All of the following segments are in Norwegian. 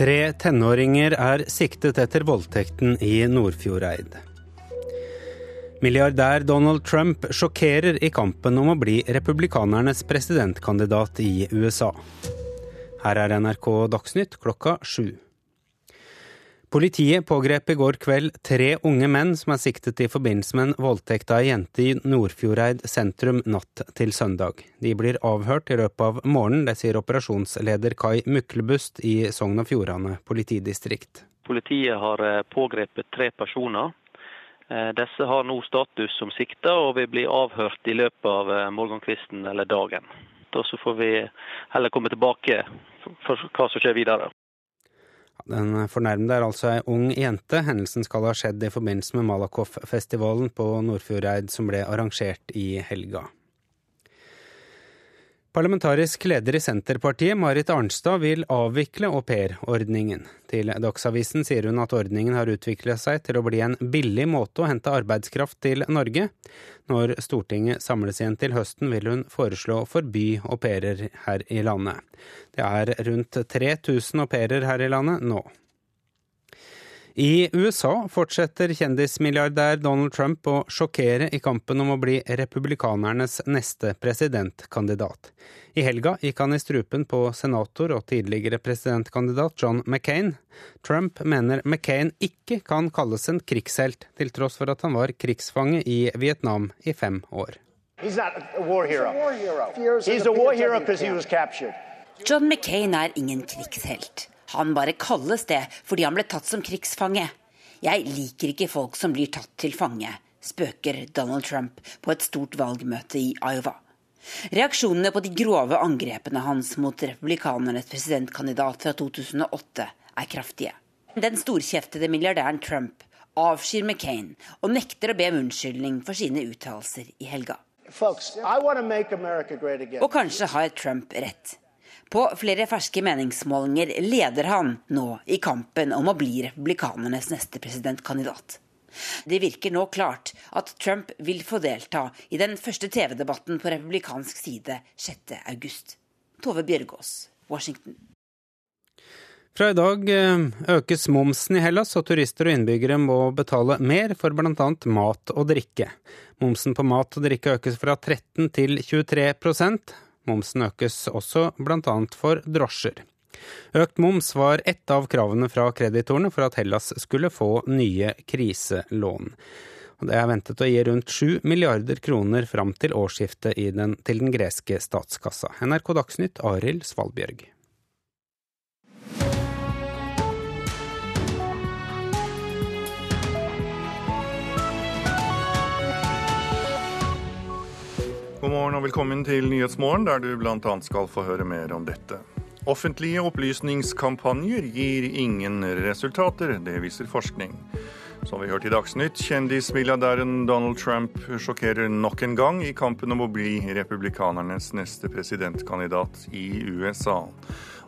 Tre tenåringer er siktet etter voldtekten i Nordfjordeid. Milliardær Donald Trump sjokkerer i kampen om å bli republikanernes presidentkandidat i USA. Her er NRK Dagsnytt klokka sju. Politiet pågrep i går kveld tre unge menn som er siktet i forbindelse med en voldtekt av ei jente i Nordfjordeid sentrum natt til søndag. De blir avhørt i løpet av morgenen, det sier operasjonsleder Kai Myklebust i Sogn og Fjordane politidistrikt. Politiet har eh, pågrepet tre personer. Eh, disse har nå status som sikta og vil bli avhørt i løpet av eh, morgenkvisten eller dagen. Da så får vi heller komme tilbake for hva som skjer videre. Den fornærmede er altså ei ung jente. Hendelsen skal ha skjedd i forbindelse med Malakoff-festivalen på Nordfjordeid som ble arrangert i helga. Parlamentarisk leder i Senterpartiet, Marit Arnstad, vil avvikle aupairordningen. Til Dagsavisen sier hun at ordningen har utvikla seg til å bli en billig måte å hente arbeidskraft til Norge. Når Stortinget samles igjen til høsten, vil hun foreslå å forby au her i landet. Det er rundt 3000 au her i landet nå. I USA fortsetter kjendismilliardær Donald Trump å sjokkere i kampen om å bli republikanernes neste presidentkandidat. I helga gikk han i strupen på senator og tidligere presidentkandidat John McCain. Trump mener McCain ikke kan kalles en krigshelt, til tross for at han var krigsfange i Vietnam i fem år. John McCain er ingen krigshelt. Han bare kalles det fordi han ble tatt som krigsfange. Jeg liker ikke folk som blir tatt til fange, spøker Donald Trump på et stort valgmøte i Iowa. Reaksjonene på de grove angrepene hans mot republikanernes presidentkandidat fra 2008 er kraftige. Den storkjeftede milliardæren Trump avskyr McCain og nekter å be om unnskyldning for sine uttalelser i helga. Og kanskje har Trump rett. På flere ferske meningsmålinger leder han nå i kampen om å bli republikanernes neste presidentkandidat. Det virker nå klart at Trump vil få delta i den første TV-debatten på republikansk side 6.8. Tove Bjørgaas, Washington. Fra i dag eh, økes momsen i Hellas, og turister og innbyggere må betale mer for bl.a. mat og drikke. Momsen på mat og drikke økes fra 13 til 23 Momsen økes også bl.a. for drosjer. Økt moms var ett av kravene fra kreditorene for at Hellas skulle få nye kriselån. Det er ventet å gi rundt 7 milliarder kroner fram til årsskiftet den, til den greske statskassa. NRK Dagsnytt, Arild Svalbjørg. God morgen og velkommen til Nyhetsmorgen, der du bl.a. skal få høre mer om dette. Offentlige opplysningskampanjer gir ingen resultater, det viser forskning. Som vi hørte i Dagsnytt, kjendismilliardæren Donald Trump sjokkerer nok en gang i kampen om å bli republikanernes neste presidentkandidat i USA.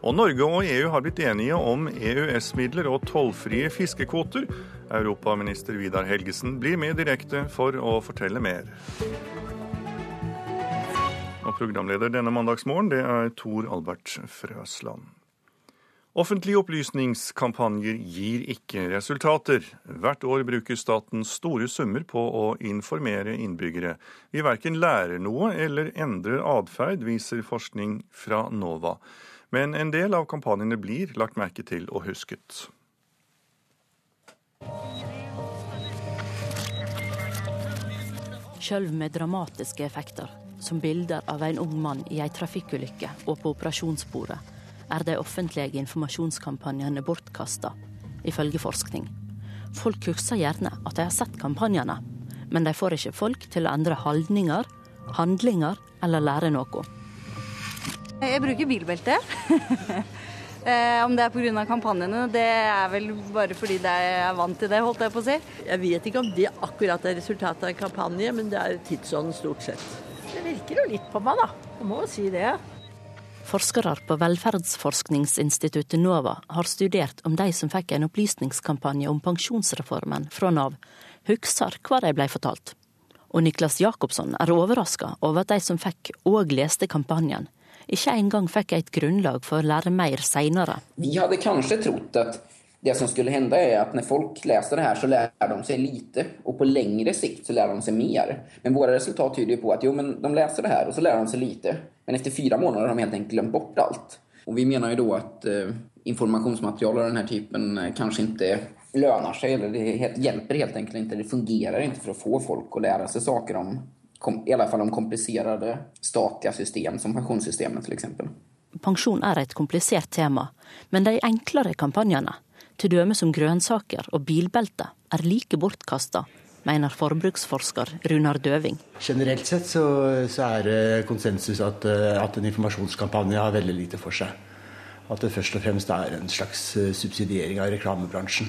Og Norge og EU har blitt enige om EØS-midler og tollfrie fiskekvoter. Europaminister Vidar Helgesen blir med direkte for å fortelle mer. Og programleder denne mandagsmorgen, det er Tor Albert Frøsland. Offentlige opplysningskampanjer gir ikke resultater. Hvert år bruker staten store summer på å informere innbyggere. Vi verken lærer noe eller endrer atferd, viser forskning fra NOVA. Men en del av kampanjene blir lagt merke til og husket. Sjøl med dramatiske effekter som bilder av en ung mann i ei trafikkulykke og på operasjonsbordet, er de offentlige informasjonskampanjene bortkasta, ifølge forskning. Folk husker gjerne at de har sett kampanjene, men de får ikke folk til å endre holdninger, handlinger eller lære noe. Jeg bruker bilbelte. Eh, om det er pga. kampanjene, det er vel bare fordi jeg er vant til det, holdt jeg på å si. Jeg vet ikke om det akkurat er resultatet av en kampanje, men det er tidsånden stort sett. Det virker jo litt på meg, da. Jeg må jo si det. Forskere på velferdsforskningsinstituttet NOVA har studert om de som fikk en opplysningskampanje om pensjonsreformen fra Nav, husker hva de ble fortalt. Og Niklas Jakobsson er overraska over at de som fikk og leste kampanjen, ikke engang fikk et grunnlag for å lære mer seinere. Vi hadde kanskje trodd at det som skulle hende, er at når folk leser det her, så lærer de seg lite. Og på lengre sikt så lærer de seg mer. Men våre resultat tyder på at jo, men de leser det her, og så lærer de seg lite. Men etter fire måneder har de helt enkelt glemt bort alt. Og vi mener jo da at uh, informasjonsmateriale av denne typen uh, kanskje ikke lønner seg, eller det helt, hjelper helt enkelt ikke. Det fungerer ikke for å få folk å lære seg saker om i alle fall om kompliserte statlige system, som pensjonssystemet f.eks. Pensjon er et komplisert tema, men de enklere kampanjene, dømes som grønnsaker og bilbelte, er like bortkasta, mener forbruksforsker Runar Døving. Generelt sett så, så er det konsensus at, at en informasjonskampanje har veldig lite for seg. At det først og fremst er en slags eh, subsidiering av reklamebransjen.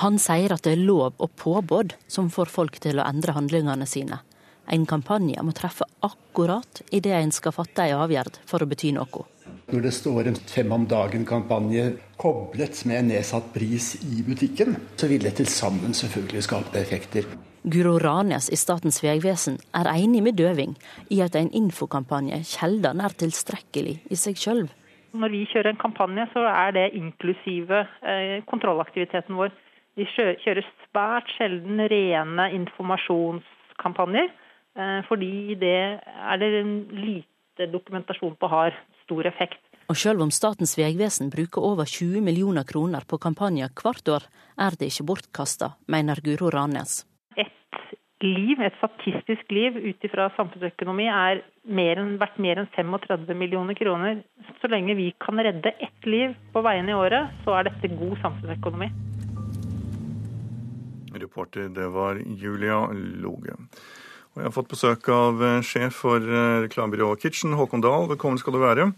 Han sier at det er lov og påbud som får folk til å endre handlingene sine. En kampanje må treffe akkurat idet en skal fatte ei avgjerd for å bety noe. Når det står en fem om dagen-kampanje koblet med nedsatt pris i butikken, så vil det til sammen selvfølgelig skape effekter. Guro Ranes i Statens vegvesen er enig med Døving i at en infokampanje sjelden er tilstrekkelig i seg sjøl. Når vi kjører en kampanje, så er det inklusive eh, kontrollaktiviteten vår. Vi kjører svært sjelden rene informasjonskampanjer. Eh, fordi det er det lite dokumentasjon på har stor effekt. Og selv om Statens vegvesen bruker over 20 millioner kroner på kampanjer hvert år, er det ikke bortkasta, mener Guro Ranes. Et liv, et statistisk liv ut ifra samfunnsøkonomi er mer enn, verdt mer enn 35 millioner kroner. Så lenge vi kan redde ett liv på veiene i året, så er dette god samfunnsøkonomi. Reporter, det var Julia Loge. Og jeg har fått besøk av eh, sjef for eh, reklamebyrået Kitchen, Håkon Dahl. Velkommen skal du være.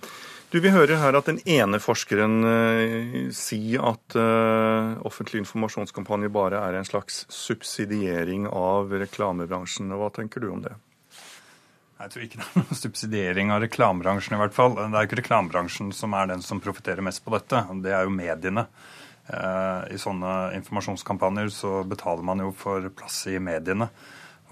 Du, Vi hører her at den ene forskeren uh, sier at uh, offentlig informasjonskampanje bare er en slags subsidiering av reklamebransjen. Hva tenker du om det? Jeg tror ikke det er noen subsidiering av reklamebransjen, i hvert fall. Det er ikke reklamebransjen som er den som profitterer mest på dette. Det er jo mediene. I sånne informasjonskampanjer så betaler man jo for plass i mediene.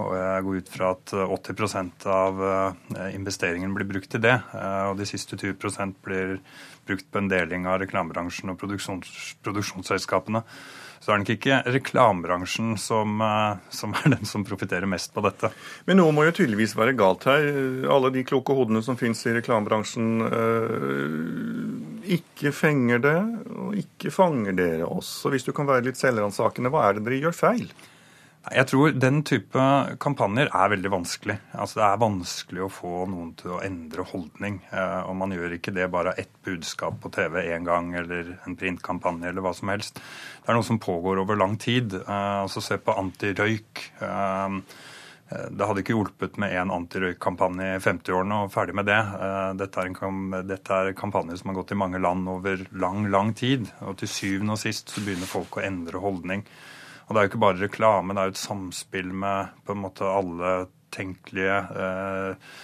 Og jeg går ut fra at 80 eh, av eh, investeringen blir brukt til det. Eh, og de siste 20% blir brukt på en deling av reklamebransjen og produksjons, produksjonsselskapene. Så er det ikke reklamebransjen som, som er den som profitterer mest på dette. Men noe må jo tydeligvis være galt her. Alle de kloke hodene som finnes i reklamebransjen, ikke fenger det, og ikke fanger dere også. Hvis du kan være litt selvransakende, hva er det dere gjør feil? Jeg tror den type kampanjer er veldig vanskelig. Altså Det er vanskelig å få noen til å endre holdning. Eh, og man gjør ikke det bare av ett budskap på TV én gang eller en printkampanje eller hva som helst. Det er noe som pågår over lang tid. Eh, altså Se på antirøyk. Eh, det hadde ikke hjulpet med én antirøykkampanje i 50-årene og ferdig med det. Dette er, en, dette er kampanjer som har gått i mange land over lang, lang tid. Og til syvende og sist så begynner folk å endre holdning. Og det er jo ikke bare reklame, det er jo et samspill med på en måte alle tenkelige eh,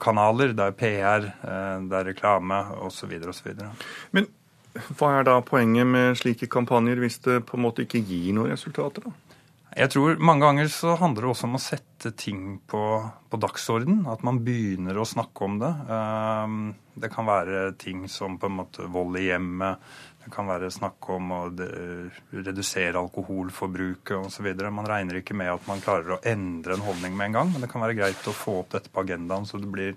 kanaler. Det er PR, eh, det er reklame osv. osv. Men hva er da poenget med slike kampanjer hvis det på en måte ikke gir noen resultater? da? Jeg tror mange ganger så handler det også om å sette ting på, på dagsorden. At man begynner å snakke om det. Eh, det kan være ting som på en måte vold i hjemmet, det kan være snakk om å redusere alkoholforbruket osv. Man regner ikke med at man klarer å endre en holdning med en gang, men det kan være greit å få opp dette på agendaen, så det blir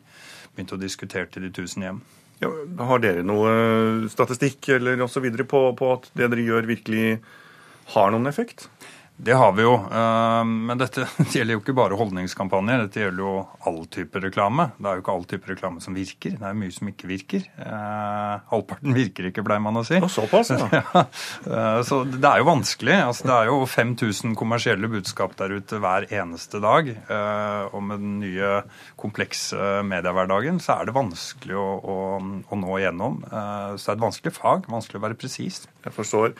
begynt å diskutere til de tusen hjem. Ja, har dere noe statistikk eller osv. På, på at det dere gjør, virkelig har noen effekt? Det har vi jo. Eh, men dette gjelder jo ikke bare holdningskampanjer. Dette gjelder jo all type reklame. Det er jo ikke all type reklame som virker. Det er mye som ikke virker. Eh, halvparten virker ikke, pleier man å si. Og såpass, ja. Eh, så det er jo vanskelig. Altså, det er jo 5000 kommersielle budskap der ute hver eneste dag. Og med den nye komplekse mediehverdagen så er det vanskelig å, å, å nå igjennom. Så det er et vanskelig fag. Vanskelig å være presis. Jeg forstår.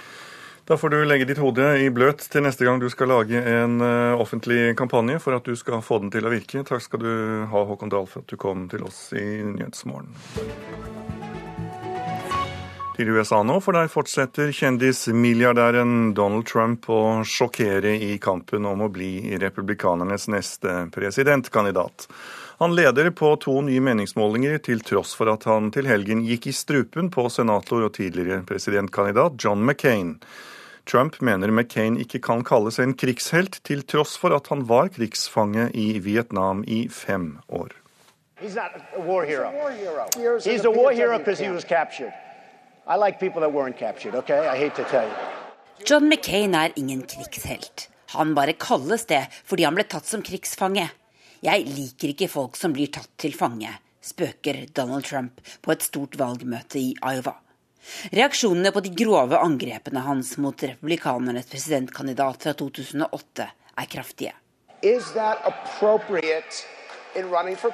Da får du legge ditt hode i bløt til neste gang du skal lage en uh, offentlig kampanje for at du skal få den til å virke. Takk skal du ha, Håkon Dahl, for at du kom til oss i Nyhetsmorgen. Til USA nå, for der fortsetter kjendismilliardæren Donald Trump å sjokkere i kampen om å bli republikanernes neste presidentkandidat. Han leder på to nye meningsmålinger, til tross for at han til helgen gikk i strupen på senator og tidligere presidentkandidat John McCain. Trump mener McCain ikke kan kalles en krigshelt, til tross for at han var krigsfange i Vietnam i fem år. He's not a war hero. He's a war hero because he was captured. I like people that weren't captured, okay? I hate to tell you. John McCain er ingen krigshelt. Han bare kalles det fordi han ble tatt som krigsfange. Jeg liker ikke folk som blir tatt til fange, spøker Donald Trump på et stort valgmøte i Iowa. Reaksjonene på de grove angrepene hans mot republikanernes presidentkandidat fra 2008 er kraftige.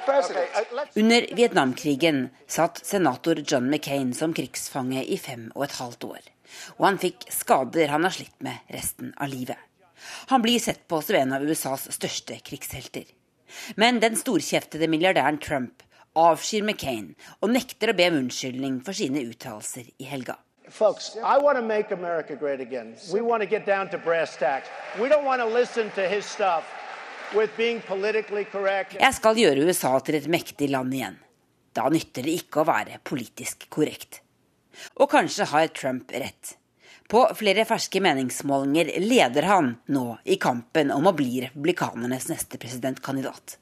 President? Under Vietnamkrigen satt senator John McCain som krigsfange i fem og et halvt år. Og han fikk skader han har slitt med resten av livet. Han blir sett på som en av USAs største krigshelter. Men den storkjeftede milliardæren Trump avskyr McCain og nekter å be om unnskyldning for sine uttalelser i helga. Folks, I want to make America great again. We want to get down to brass tacks. We don't want to listen to his stuff with being politically correct. Jeg skal gjøre USA til et mektig land igjen. Da nytter det ikke å være politisk korrekt. Og kanskje har Trump rett. På flere ferske meningsmålinger leder han nå i kampen om å bli republikanernes neste presidentkandidat.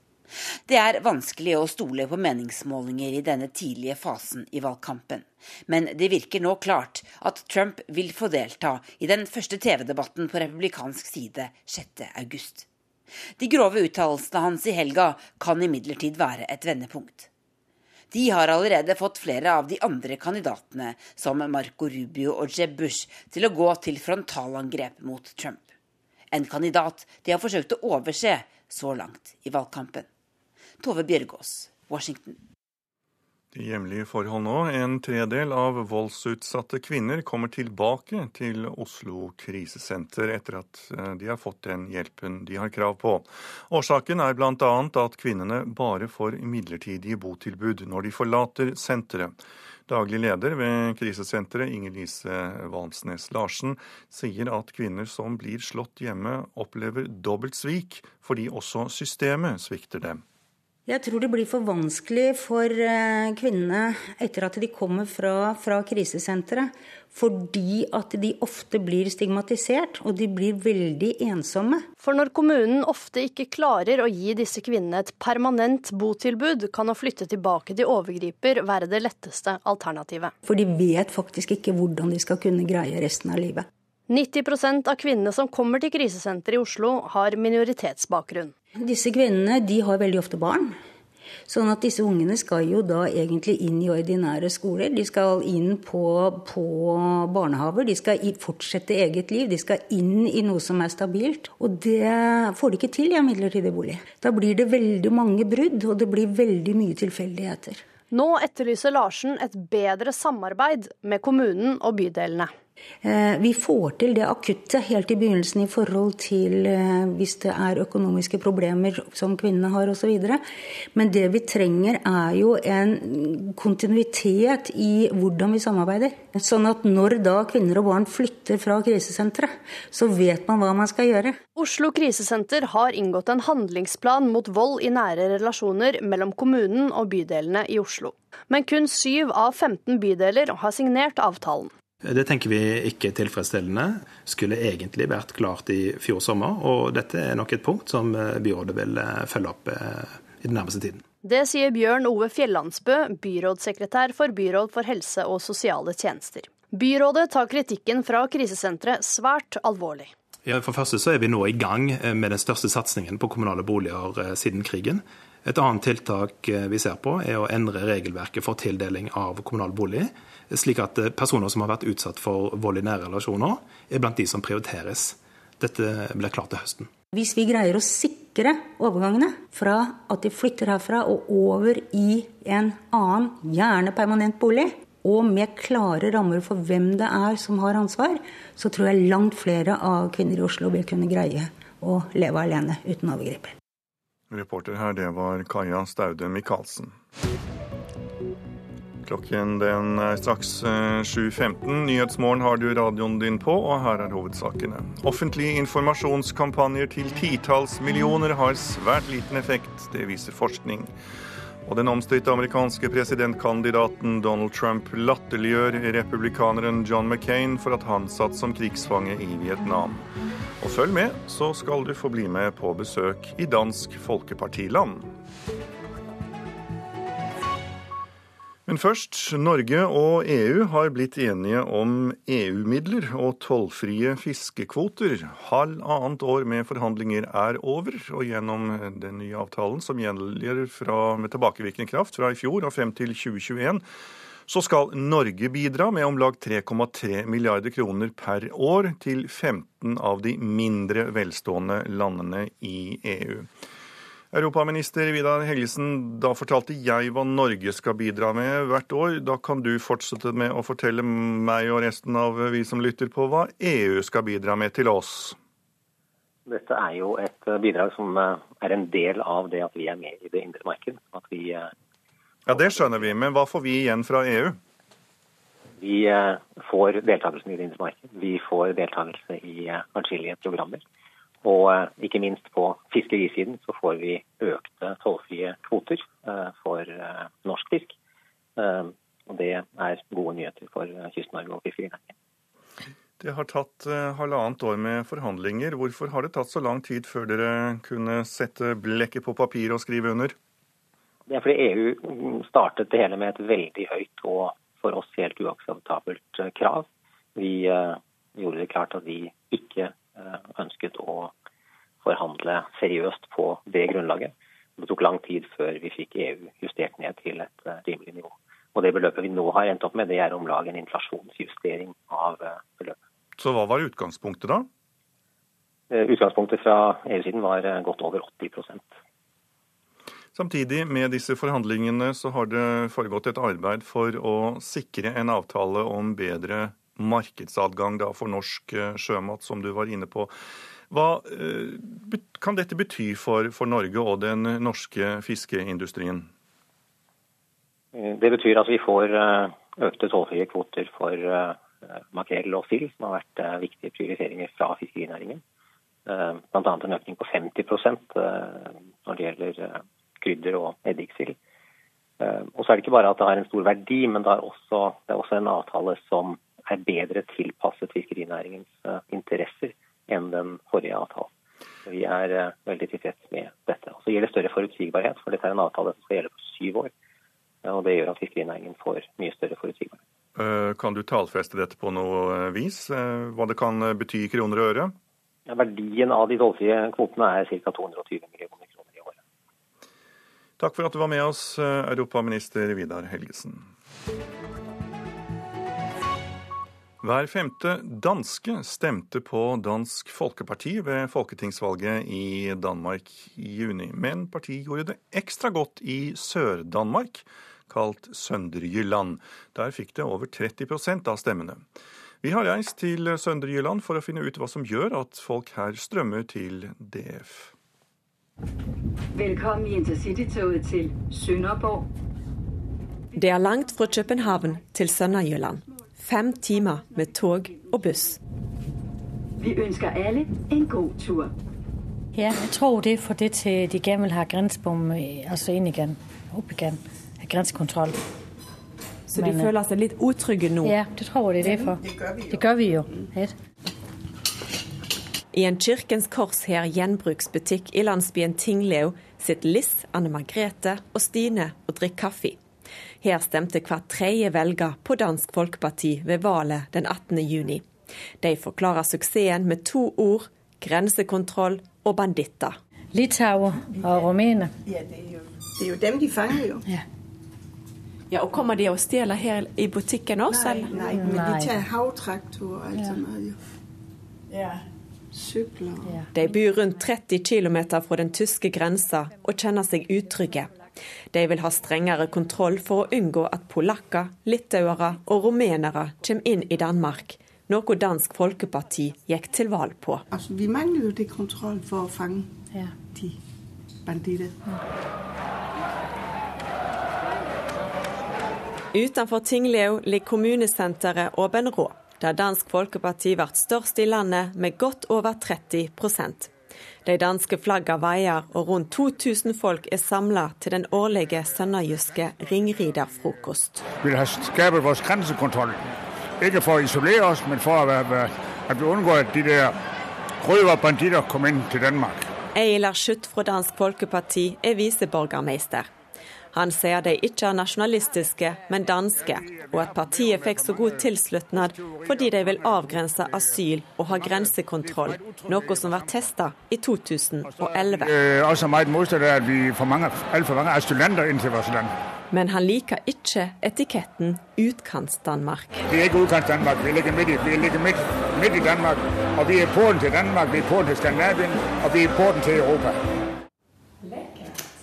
Det er vanskelig å stole på meningsmålinger i denne tidlige fasen i valgkampen. Men det virker nå klart at Trump vil få delta i den første TV-debatten på republikansk side 6.8. De grove uttalelsene hans i helga kan imidlertid være et vendepunkt. De har allerede fått flere av de andre kandidatene, som Marco Rubio og Jeb Bush, til å gå til frontalangrep mot Trump. En kandidat de har forsøkt å overse så langt i valgkampen. Tove Bjørgaas, Washington. De hjemlige forhold nå. En tredel av voldsutsatte kvinner kommer tilbake til Oslo krisesenter etter at eh, de har fått den hjelpen de har krav på. Årsaken er bl.a. at kvinnene bare får midlertidige botilbud når de forlater senteret. Daglig leder ved krisesenteret, Inger-Lise Valmsnes Larsen, sier at kvinner som blir slått hjemme, opplever dobbelt svik, fordi også systemet svikter dem. Jeg tror det blir for vanskelig for eh, kvinnene etter at de kommer fra, fra krisesenteret. Fordi at de ofte blir stigmatisert, og de blir veldig ensomme. For når kommunen ofte ikke klarer å gi disse kvinnene et permanent botilbud, kan å flytte tilbake til overgriper være det letteste alternativet. For de vet faktisk ikke hvordan de skal kunne greie resten av livet. 90% av kvinnene som kommer til krisesenteret i Oslo, har minoritetsbakgrunn. Disse kvinnene de har veldig ofte barn. Sånn at disse ungene skal jo da egentlig inn i ordinære skoler. De skal inn på, på barnehaver. De skal fortsette eget liv. De skal inn i noe som er stabilt. Og det får de ikke til i en midlertidig bolig. Da blir det veldig mange brudd, og det blir veldig mye tilfeldigheter. Nå etterlyser Larsen et bedre samarbeid med kommunen og bydelene. Eh, vi får til det akutte helt i begynnelsen i forhold til eh, hvis det er økonomiske problemer som kvinnene har osv. Men det vi trenger er jo en kontinuitet i hvordan vi samarbeider. Sånn at når da kvinner og barn flytter fra krisesenteret, så vet man hva man skal gjøre. Oslo krisesenter har inngått en handlingsplan mot vold i nære relasjoner mellom kommunen og bydelene i Oslo. Men kun syv av 15 bydeler har signert avtalen. Det tenker vi ikke er tilfredsstillende. Skulle egentlig vært klart i fjor sommer, og dette er nok et punkt som eh, byrådet vil eh, følge opp eh, i den nærmeste tiden. Det sier Bjørn Ove Fjellandsbø, byrådssekretær for Byråd for helse og sosiale tjenester. Byrådet tar kritikken fra krisesenteret svært alvorlig. Ja, for første så er vi nå i gang med den største satsingen på kommunale boliger siden krigen. Et annet tiltak vi ser på, er å endre regelverket for tildeling av kommunal bolig slik at eh, personer som har vært utsatt for vold i nære relasjoner, er blant de som prioriteres. Dette blir klart til høsten. Hvis vi greier å sikre overgangene fra at de flytter herfra og over i en annen, gjerne permanent bolig, og med klare rammer for hvem det er som har ansvar, så tror jeg langt flere av kvinner i Oslo vil kunne greie å leve alene uten overgriper. Reporter her, det var Kaja Staude Michaelsen. Klokken den er straks 7.15. Eh, Nyhetsmorgen har du radioen din på, og her er hovedsakene. Offentlige informasjonskampanjer til titalls millioner har svært liten effekt. Det viser forskning. Og den omstridte amerikanske presidentkandidaten Donald Trump latterliggjør republikaneren John McCain for at han satt som krigsfange i Vietnam. Og følg med, så skal du få bli med på besøk i Dansk Folkepartiland. Men først. Norge og EU har blitt enige om EU-midler og tollfrie fiskekvoter. Halvannet år med forhandlinger er over, og gjennom den nye avtalen som gjelder fra, med tilbakevirkende kraft fra i fjor og frem til 2021, så skal Norge bidra med om lag 3,3 milliarder kroner per år til 15 av de mindre velstående landene i EU. Europaminister Vidar Helgesen, da fortalte jeg hva Norge skal bidra med hvert år. Da kan du fortsette med å fortelle meg og resten av vi som lytter på, hva EU skal bidra med til oss. Dette er jo et bidrag som eh, er en del av det at vi er med i det indre marked. Vi, eh, ja, Det skjønner vi, men hva får vi igjen fra EU? Vi eh, får deltakelse i det indre marked. Vi får deltakelse i atskillige programmer. Og eh, ikke minst på fiskerisiden så får vi økte tollfrie kvoter eh, for eh, norsk fisk. Og det er gode nyheter for Kyst-Norge og fiskerinæringen. Det har tatt halvannet år med forhandlinger. Hvorfor har det tatt så lang tid før dere kunne sette blekket på papir og skrive under? Det er fordi EU startet det hele med et veldig høyt og for oss helt uakseptabelt krav. Vi gjorde det klart at vi ikke ønsket å forhandle seriøst på det grunnlaget. Det tok lang tid før vi fikk EU justert ned til et eh, rimelig nivå. Og Det beløpet vi nå har endt opp med, det er om lag en inflasjonsjustering av eh, beløpet. Så hva var utgangspunktet da? Utgangspunktet fra EU-siden var godt over 80% Samtidig med disse forhandlingene så har det foregått et arbeid for å sikre en avtale om bedre markedsadgang for norsk eh, sjømat, som du var inne på. Hva eh, kan dette bety for, for Norge og den norske fiskeindustrien? Eh, det betyr at vi får økte tollfrie kvoter for makrell og sild, som har vært viktige prioriteringer fra fiskerinæringen. Bl.a. en økning på 50% når det gjelder krydder og eddiksild. Og så er det ikke bare at det har en stor verdi, men det er også, det er også en avtale som er bedre tilpasset fiskerinæringens eh, interesser enn den forrige avtalen. Vi er eh, veldig tilfreds med dette. Og Så gir det større forutsigbarhet, for dette er en avtale som skal gjelde på syv år. Og Det gjør at fiskerinæringen får mye større forutsigbarhet. Eh, kan du tallfeste dette på noe vis, hva det kan bety i kroner og øre? Ja, verdien av de tollfrie kvotene er ca. 220 millioner kroner i året. Takk for at du var med oss, europaminister Vidar Helgesen. Hver femte danske stemte på Dansk Folkeparti ved folketingsvalget i Danmark i juni. Men partiet gjorde det ekstra godt i Sør-Danmark, kalt Sønderjylland. Der fikk det over 30% av stemmene. Vi har reist til Sønderjylland for å finne ut hva som gjør at folk her strømmer til DF. Velkommen i intercitytoget til Sønderborg. Det er langt fra København til Sønderjylland fem timer med tog og buss. Vi ønsker alle en god tur. Ja, jeg tror det er fordi til de gerne vil ha grensebom altså inn igjen. Opp igjen. Grensekontroll. Så de Men, føler seg litt utrygge nå? Ja, det tror jeg det er for. Det gjør vi jo. Det gjør vi jo. I en Kirkens Kors her gjenbruksbutikk i landsbyen Tinglev sitter Liss, Anne Margrethe og Stine og drikker kaffe. Her stemte hver tredje velger på Dansk Folkeparti ved valget den 18. juni. De forklarer suksessen med to ord grensekontroll og banditter. Litauer og romene. Ja, det er, jo, det er jo dem de fanger, jo. Ja. Ja, og Kommer de og stjeler her i butikken også? Nei, nei men de tar havtraktor og alt ja. sånt. Ja. Sykler. Ja. De bor rundt 30 km fra den tyske grensa og kjenner seg utrygge. De vil ha strengere kontroll for å unngå at polakker, litauere og rumenere kommer inn i Danmark, noe Dansk Folkeparti gikk til valg på. Altså, vi mangler jo det kontroll for å fange ja. de banditter. Utenfor Tinglev ligger kommunesenteret Åben Rå, der Dansk Folkeparti ble størst i landet med godt over 30 De danske flagga vaier, og rundt 2000 folk er samla til den årlige sønderjyske ringriderfrokost. Vi vil skape vår grensekontroll. Ikke for å isolere oss, men for at vi unngår at de der røverbanditter kommer inn til Danmark. Eilar Schutt fra Dansk Folkeparti er viseborgermeister. Han sier de ikke er nasjonalistiske, men danske, og at partiet fikk så god tilslutnad fordi de vil avgrense asyl og ha grensekontroll, noe som var testa i 2011. Også meget motstander at vi får altfor mange asylanter inn til vårt land. Men han liker ikke etiketten Utkants-Danmark. Vi er ikke Utkants-Danmark, vi ligger midt i, vi ligger midt, midt i Danmark. Og vi er porten til Danmark, vi er porten til Skandinavia, og vi er porten til Europa.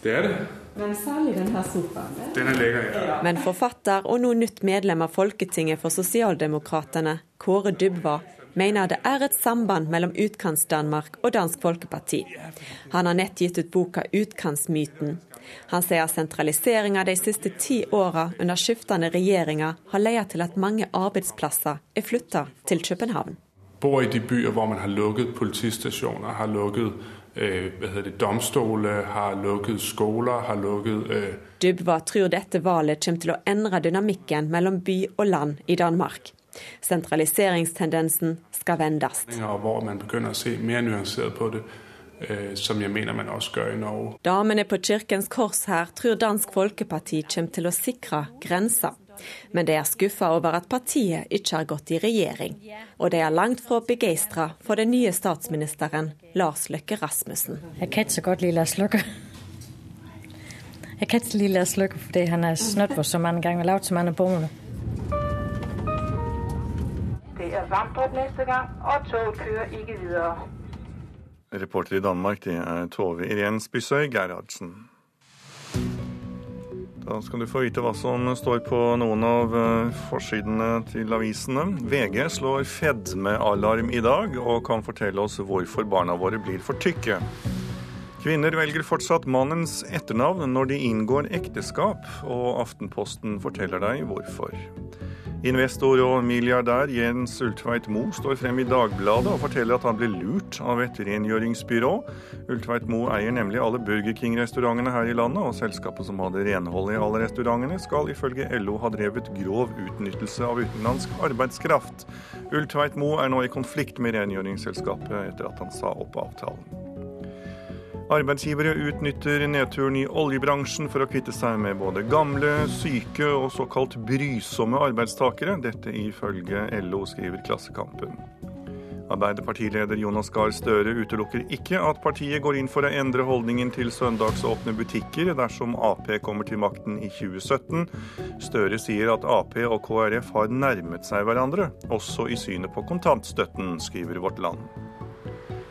Det er det. Men særlig denne sofaen. Den er lekker, ja. Men forfatter og nå nytt medlem av Folketinget for Sosialdemokratene, Kåre Dybva, mener det er et samband mellom Utkants-Danmark og Dansk Folkeparti. Han har nett gitt ut boka 'Utkantsmyten'. Han sier sentraliseringa de siste ti åra under skiftende regjeringer har ledet til at mange arbeidsplasser er flytta til København. Bor i de byer hvor man har lukket politistasjoner, har lukket det, domstoler, har lukket skoler, har lukket øh... Dybva tror dette valget kommer til å endre dynamikken mellom by og land i Danmark. Sentraliseringstendensen skal vendes. Hvor man begynner å se mer nyansert på det, øh, som jeg mener man også gjør i Norge. Damene på Kirkens Kors her tror Dansk Folkeparti kommer til å sikre grensa. Men de er skuffa over at partiet ikke har gått i regjering. Og de er langt fra begeistra for den nye statsministeren Lars Løkke Rasmussen. Jeg kan ikke så godt lide Lars Løkke. Jeg kan ikke lide Lars Løkke fordi han har snøtt oss så mange ganger og lagd så mange bommer. Det er varmt neste gang, og toget kører ikke videre. Reporter i Danmark det er Tove Irén Spysøy Gerhardsen. Da skal du få vite hva som står på noen av eh, forsidene til avisene. VG slår fedmealarm i dag, og kan fortelle oss hvorfor barna våre blir for tykke. Kvinner velger fortsatt mannens etternavn når de inngår ekteskap, og Aftenposten forteller deg hvorfor. Investor og milliardær Jens Ultveit Moe står frem i Dagbladet og forteller at han ble lurt av et rengjøringsbyrå. Ultveit Moe eier nemlig alle Burger King-restaurantene her i landet, og selskapet som hadde renholdet i alle restaurantene, skal ifølge LO ha drevet grov utnyttelse av utenlandsk arbeidskraft. Ultveit Moe er nå i konflikt med rengjøringsselskapet etter at han sa opp avtalen. Arbeidsgivere utnytter nedturen i oljebransjen for å kvitte seg med både gamle, syke og såkalt brysomme arbeidstakere. Dette ifølge LO, skriver Klassekampen. Arbeiderpartileder Jonas Gahr Støre utelukker ikke at partiet går inn for å endre holdningen til søndagsåpne butikker dersom Ap kommer til makten i 2017. Støre sier at Ap og KrF har nærmet seg hverandre, også i synet på kontantstøtten, skriver Vårt Land.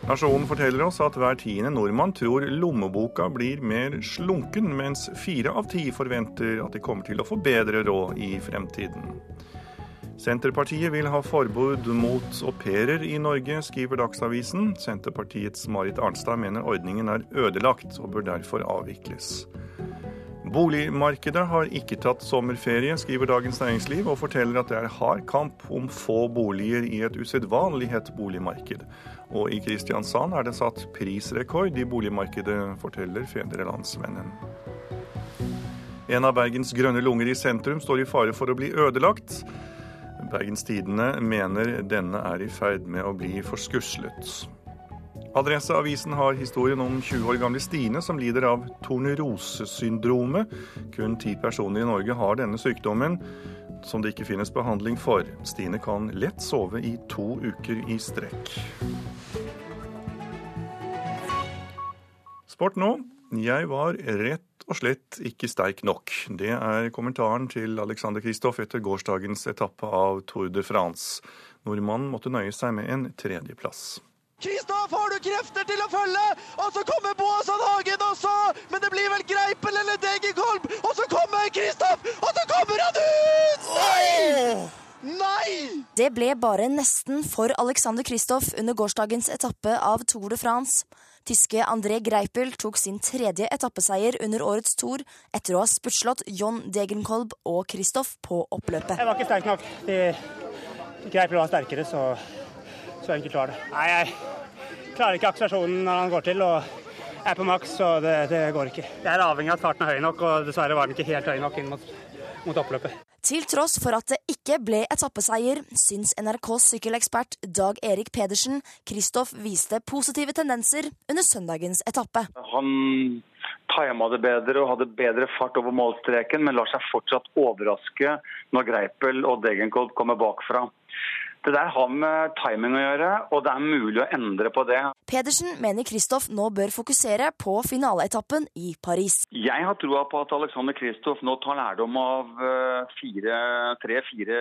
Nasjonen forteller oss at hver tiende nordmann tror lommeboka blir mer slunken, mens fire av ti forventer at de kommer til å få bedre råd i fremtiden. Senterpartiet vil ha forbud mot au pairer i Norge, skriver Dagsavisen. Senterpartiets Marit Arnstad mener ordningen er ødelagt og bør derfor avvikles. Boligmarkedet har ikke tatt sommerferie, skriver Dagens Næringsliv, og forteller at det er hard kamp om få boliger i et usedvanlig hett boligmarked. Og i Kristiansand er det satt prisrekord i boligmarkedet, forteller Fedrelandsvennen. En av Bergens grønne lunger i sentrum står i fare for å bli ødelagt. Bergens Tidende mener denne er i ferd med å bli forskuslet. Adresseavisen har historien om 20 år gamle Stine som lider av tornerosesyndromet. Kun ti personer i Norge har denne sykdommen, som det ikke finnes behandling for. Stine kan lett sove i to uker i strekk. Sport nå. Jeg var rett og slett ikke sterk nok. Det er kommentaren til Alexander Kristoff etter gårsdagens etappe av Tour de France. Nordmannen måtte nøye seg med en tredjeplass. Kristoff, har du krefter til å følge? Og så kommer Boasson Hagen også! Men det blir vel Greipel eller Degerkolb! Og så kommer Kristoff! Og så kommer han ut! Nei! Nei! Det ble bare nesten for Alexander Kristoff under gårsdagens etappe av Tour de France. Tyske André Greipel tok sin tredje etappeseier under årets Tour etter å ha spurtslått John Degenkolb og Kristoff på oppløpet. Jeg var ikke sterk nok. De, Greipel var sterkere, så, så enkelt var det. Nei, jeg klarer ikke akselerasjonen når han går til. og er på maks, så det, det, går ikke. Jeg er avhengig av at farten er høy nok, og dessverre var den ikke helt høy nok inn mot, mot oppløpet. Til tross for at det ikke ble etappeseier, syns NRKs sykkelekspert Dag Erik Pedersen Kristoff viste positive tendenser under søndagens etappe. Han tima det bedre og hadde bedre fart over målstreken, men lar seg fortsatt overraske når Greipel og Degenkolb kommer bakfra. Det der har med timing å gjøre, og det er mulig å endre på det. Pedersen mener Kristoff nå bør fokusere på finaleetappen i Paris. Jeg har troa på at Alexander Kristoff nå tar lærdom av tre-fire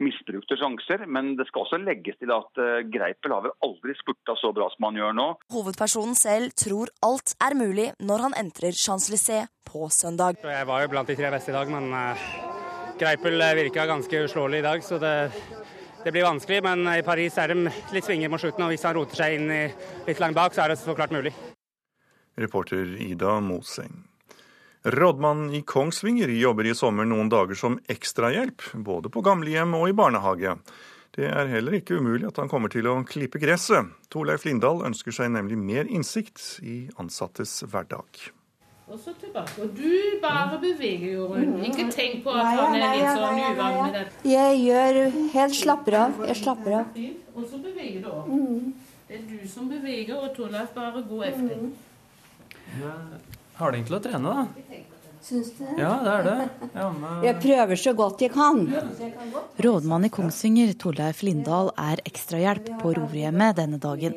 misbrukte sjanser. Men det skal også legges til at Greipel har vel aldri spurta så bra som han gjør nå. Hovedpersonen selv tror alt er mulig når han entrer Champs-Élysées på søndag. Jeg var jo blant de tre beste i dag, men Greipel virka ganske uslåelig i dag. så det det blir vanskelig, men i Paris er de litt svinger mot slutten. og Hvis han roter seg inn litt langt bak, så er det så klart mulig. Reporter Ida Moseng. Rådmannen i Kongsvinger jobber i sommer noen dager som ekstrahjelp, både på gamlehjem og i barnehage. Det er heller ikke umulig at han kommer til å klippe gresset. Torleif Lindahl ønsker seg nemlig mer innsikt i ansattes hverdag. Og så tilbake. Og du bare beveger jo rundt. Ikke tenk på at han er litt sånn uvant med det. Jeg gjør helt slapper av. Jeg slapper av. Og så beveger du òg. Det er du som beveger, og Torleif bare går etter. Ja, du egentlig å trene, da. Syns du det? Ja, det er det. Ja, men... Jeg prøver så godt jeg kan. Rådmann i Kongsvinger, Torleif Lindahl, er ekstrahjelp på rorhjemmet denne dagen.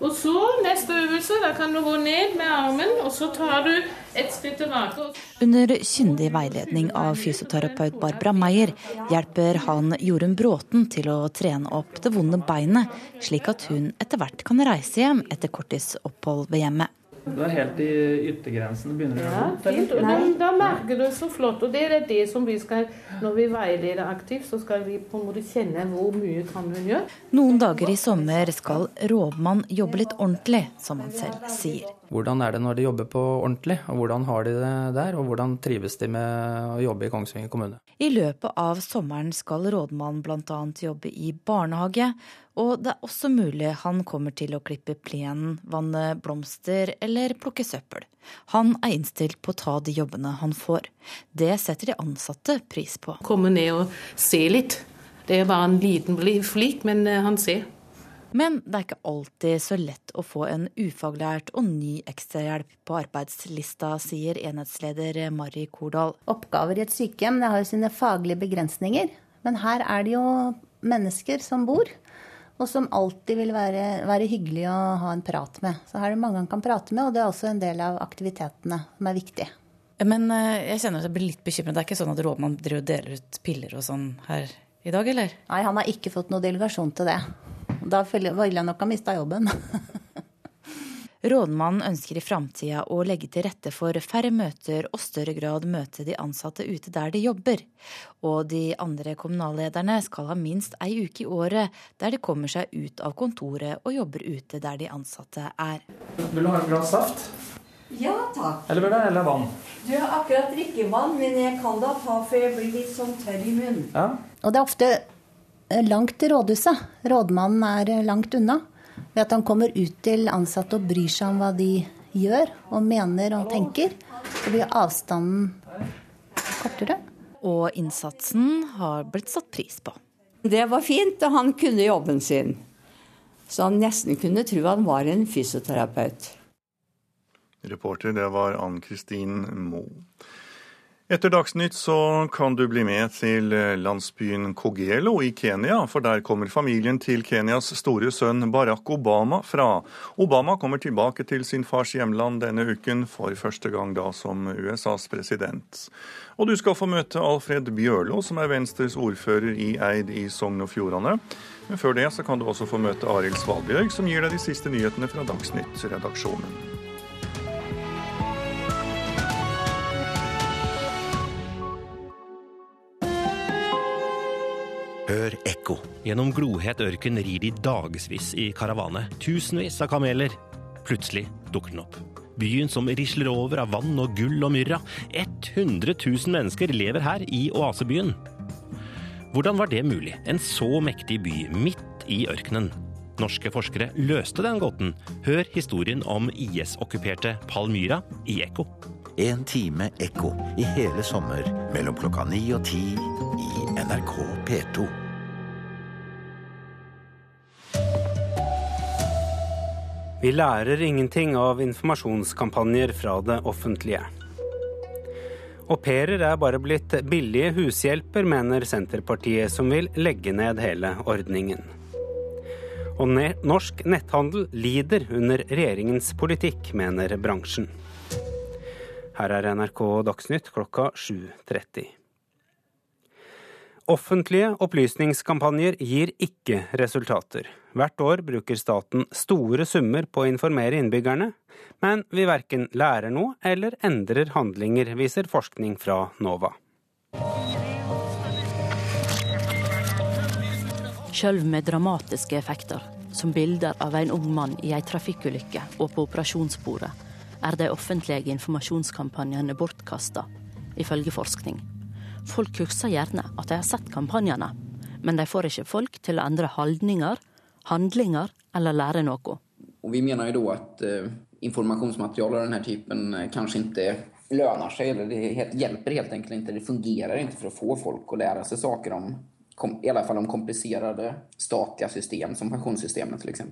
Og så neste øvelse, da kan du gå ned med armen, og så tar du et skritt tilbake. Under kyndig veiledning av fysioterapeut Barbara Meyer hjelper han Jorunn Bråten til å trene opp det vonde beinet, slik at hun etter hvert kan reise hjem etter korttidsopphold ved hjemmet. Du er helt i yttergrensen. begynner å Ja, fint. Og da, da merker du så flott. Og det er det som vi skal Når vi veileder aktivt, så skal vi på en måte kjenne hvor mye kan hun gjøre. Noen dager i sommer skal rådmann jobbe litt ordentlig, som han selv sier. Hvordan er det når de jobber på ordentlig, og hvordan har de det der? Og hvordan trives de med å jobbe i Kongsvinger kommune? I løpet av sommeren skal rådmannen bl.a. jobbe i barnehage, og det er også mulig han kommer til å klippe plenen, vanne blomster eller plukke søppel. Han er innstilt på å ta de jobbene han får. Det setter de ansatte pris på. Komme ned og se litt. Det er bare en liten flik, men han ser. Men det er ikke alltid så lett å få en ufaglært og ny ekstrahjelp på arbeidslista, sier enhetsleder Mari Kordal. Oppgaver i et sykehjem det har jo sine faglige begrensninger, men her er det jo mennesker som bor. Og som alltid vil være, være hyggelig å ha en prat med. Så her er det mange han kan prate med, og det er også en del av aktivitetene som er viktige. Men jeg kjenner at jeg blir litt bekymret. Det er ikke sånn at rådmannen deler ut piller og sånn her i dag, eller? Nei, han har ikke fått noe delegasjon til det. Da ville jeg nok ha mista jobben. Rådmannen ønsker i framtida å legge til rette for færre møter og større grad møte de ansatte ute der de jobber. Og de andre kommunallederne skal ha minst ei uke i året der de kommer seg ut av kontoret og jobber ute der de ansatte er. Vil du ha et glass saft? Ja takk. Eller vil du heller vann? Du har akkurat drikkevann, men jeg kan da ta, for jeg blir litt sånn tørr i munnen. Ja. Og det er ofte langt til rådhuset. Rådmannen er langt unna. Ved at han kommer ut til ansatte og bryr seg om hva de gjør og mener og tenker, så blir avstanden kortere. Og innsatsen har blitt satt pris på. Det var fint, og han kunne jobben sin. Så han nesten kunne tro han var en fysioterapeut. Reporter, det var Ann Kristin Moe. Etter Dagsnytt så kan du bli med til landsbyen Kogelo i Kenya, for der kommer familien til Kenyas store sønn Barack Obama fra. Obama kommer tilbake til sin fars hjemland denne uken, for første gang da som USAs president. Og du skal få møte Alfred Bjørlo, som er Venstres ordfører i Eid i Sogn og Fjordane. Men før det så kan du også få møte Arild Svalbjørg, som gir deg de siste nyhetene fra Dagsnytt-redaksjonen. Hør ekko. Gjennom glohet ørken rir de dagevis i karavane. Tusenvis av kameler. Plutselig dukker den opp. Byen som risler over av vann og gull og myrra. 100 000 mennesker lever her i oasebyen. Hvordan var det mulig? En så mektig by midt i ørkenen. Norske forskere løste den gåten. Hør historien om IS-okkuperte Palmyra i Ekko. En time ekko i hele sommer mellom klokka ni og ti i NRK P2. Vi lærer ingenting av informasjonskampanjer fra det offentlige. Au pairer er bare blitt billige hushjelper, mener Senterpartiet, som vil legge ned hele ordningen. Og norsk netthandel lider under regjeringens politikk, mener bransjen. Her er NRK Dagsnytt klokka 7.30. Offentlige opplysningskampanjer gir ikke resultater. Hvert år bruker staten store summer på å informere innbyggerne, men vi verken lærer noe eller endrer handlinger, viser forskning fra NOVA. Sjøl med dramatiske effekter, som bilder av en ung mann i ei trafikkulykke og på operasjonsbordet, er de offentlige informasjonskampanjene bortkasta, ifølge forskning. Folk husker gjerne at de har sett kampanjene, men de får ikke folk til å endre holdninger, handlinger eller lære noe. Og vi mener jo da at uh, informasjonsmateriale av denne typen uh, kanskje ikke lønner seg, eller det helt, hjelper helt enkelt ikke. Det fungerer ikke for å få folk å lære seg saker om i alle fall om kompliserte statlige system, som pensjonssystemet f.eks.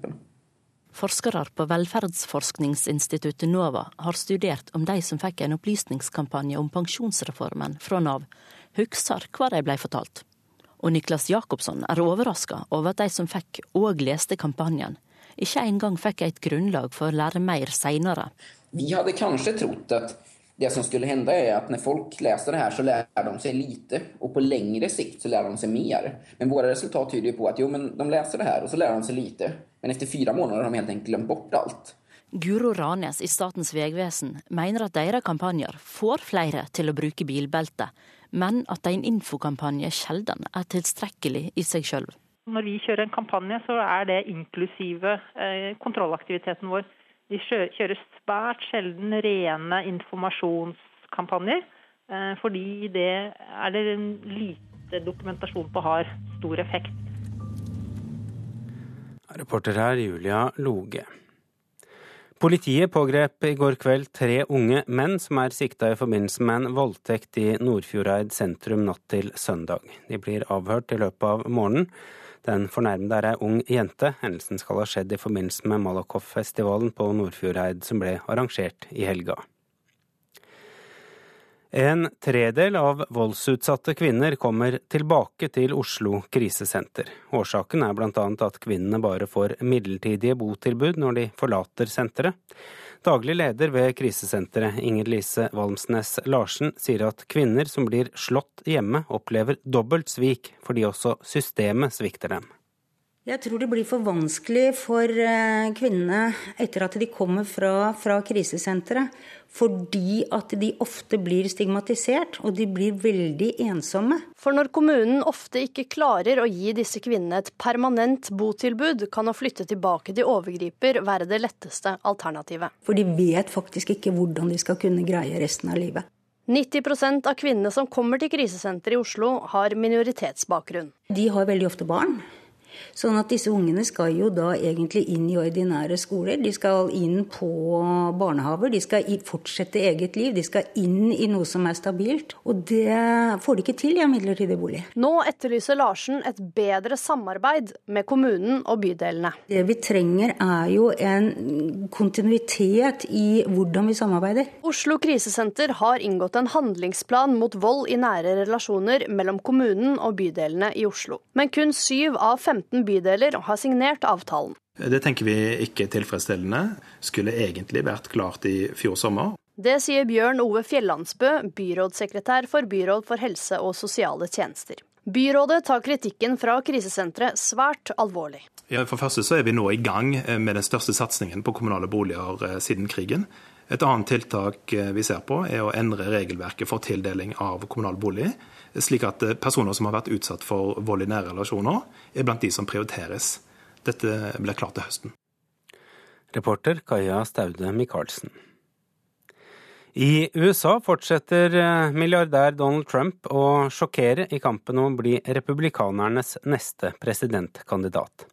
Forskere på velferdsforskningsinstituttet NOVA har studert om de som fikk en opplysningskampanje om pensjonsreformen fra Nav, husker hva de ble fortalt. Og Niklas Jacobsson er overraska over at de som fikk og leste kampanjen, ikke engang fikk et grunnlag for å lære mer seinere. Vi hadde kanskje trodd at det som skulle hende er at når folk leser det her, så lærer de seg lite. Og på lengre sikt så lærer de seg mer. Men våre resultat tyder på at jo, men de leser det her, og så lærer de seg lite. Men etter fire måneder har de helt enkelt glemt bort alt. Guro Ranes i Statens vegvesen mener at deres kampanjer får flere til å bruke bilbelte, men at en infokampanje sjelden er tilstrekkelig i seg sjøl. Når vi kjører en kampanje, så er det inklusive eh, kontrollaktiviteten vår. Vi kjører svært sjelden rene informasjonskampanjer, eh, fordi det er det lite dokumentasjon på har stor effekt. Reporter her Julia Loge. Politiet pågrep i går kveld tre unge menn som er sikta i forbindelse med en voldtekt i Nordfjordeid sentrum natt til søndag. De blir avhørt i løpet av morgenen. Den fornærmede er ei ung jente. Hendelsen skal ha skjedd i forbindelse med Malakoff-festivalen på Nordfjordeid som ble arrangert i helga. En tredel av voldsutsatte kvinner kommer tilbake til Oslo krisesenter. Årsaken er bl.a. at kvinnene bare får midlertidige botilbud når de forlater senteret. Daglig leder ved krisesenteret, Inger Lise Valmsnes Larsen, sier at kvinner som blir slått hjemme, opplever dobbelt svik fordi også systemet svikter dem. Jeg tror det blir for vanskelig for eh, kvinnene etter at de kommer fra, fra krisesenteret. Fordi at de ofte blir stigmatisert, og de blir veldig ensomme. For når kommunen ofte ikke klarer å gi disse kvinnene et permanent botilbud, kan å flytte tilbake til overgriper være det letteste alternativet. For de vet faktisk ikke hvordan de skal kunne greie resten av livet. 90% av kvinnene som kommer til krisesenteret i Oslo, har minoritetsbakgrunn. De har veldig ofte barn. Sånn at disse ungene skal jo da egentlig inn i ordinære skoler. De skal inn på barnehaver. De skal fortsette eget liv. De skal inn i noe som er stabilt. Og det får de ikke til i en midlertidig bolig. Nå etterlyser Larsen et bedre samarbeid med kommunen og bydelene. Det vi trenger er jo en kontinuitet i hvordan vi samarbeider. Oslo krisesenter har inngått en handlingsplan mot vold i nære relasjoner mellom kommunen og bydelene i Oslo. Men kun syv av 15 bydeler har signert avtalen. Det tenker vi ikke tilfredsstillende. Skulle egentlig vært klart i fjor sommer. Det sier Bjørn Ove Fjellandsbø, byrådssekretær for Byråd for helse og sosiale tjenester. Byrådet tar kritikken fra krisesenteret svært alvorlig. Ja, for første så er vi nå i gang med den største satsingen på kommunale boliger siden krigen. Et annet tiltak vi ser på, er å endre regelverket for tildeling av kommunal bolig, slik at personer som har vært utsatt for vold i nære relasjoner, er blant de som prioriteres. Dette blir klart til høsten. Reporter Kaja Staude Michaelsen. I USA fortsetter milliardær Donald Trump å sjokkere i kampen om å bli republikanernes neste presidentkandidat.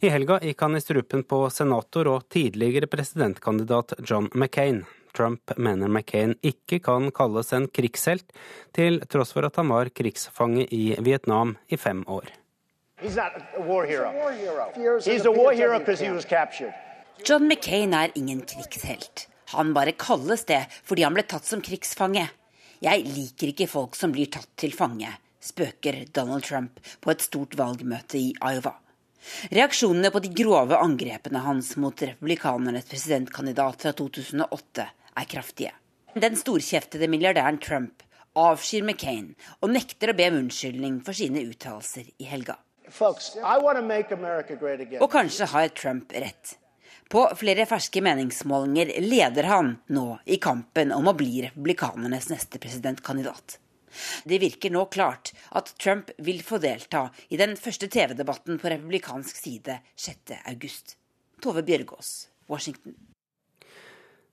I helga gikk han i strupen på senator og tidligere presidentkandidat John McCain. Trump mener McCain ikke kan kalles en krigshelt, til tross for at han var krigsfange i Vietnam i fem år. John McCain er ingen krigshelt. Han bare kalles det fordi han ble tatt som krigsfange. Jeg liker ikke folk som blir tatt til fange, spøker Donald Trump på et stort valgmøte i Iowa. Reaksjonene på de grove angrepene hans mot republikanernes presidentkandidat fra 2008 er kraftige. Den storkjeftede milliardæren Trump avskyr McCain og nekter å be om unnskyldning for sine uttalelser i helga. Og kanskje har Trump rett. På flere ferske meningsmålinger leder han nå i kampen om å bli republikanernes neste presidentkandidat. Det virker nå klart at Trump vil få delta i den første TV-debatten på republikansk side 6.8. Tove Bjørgaas, Washington.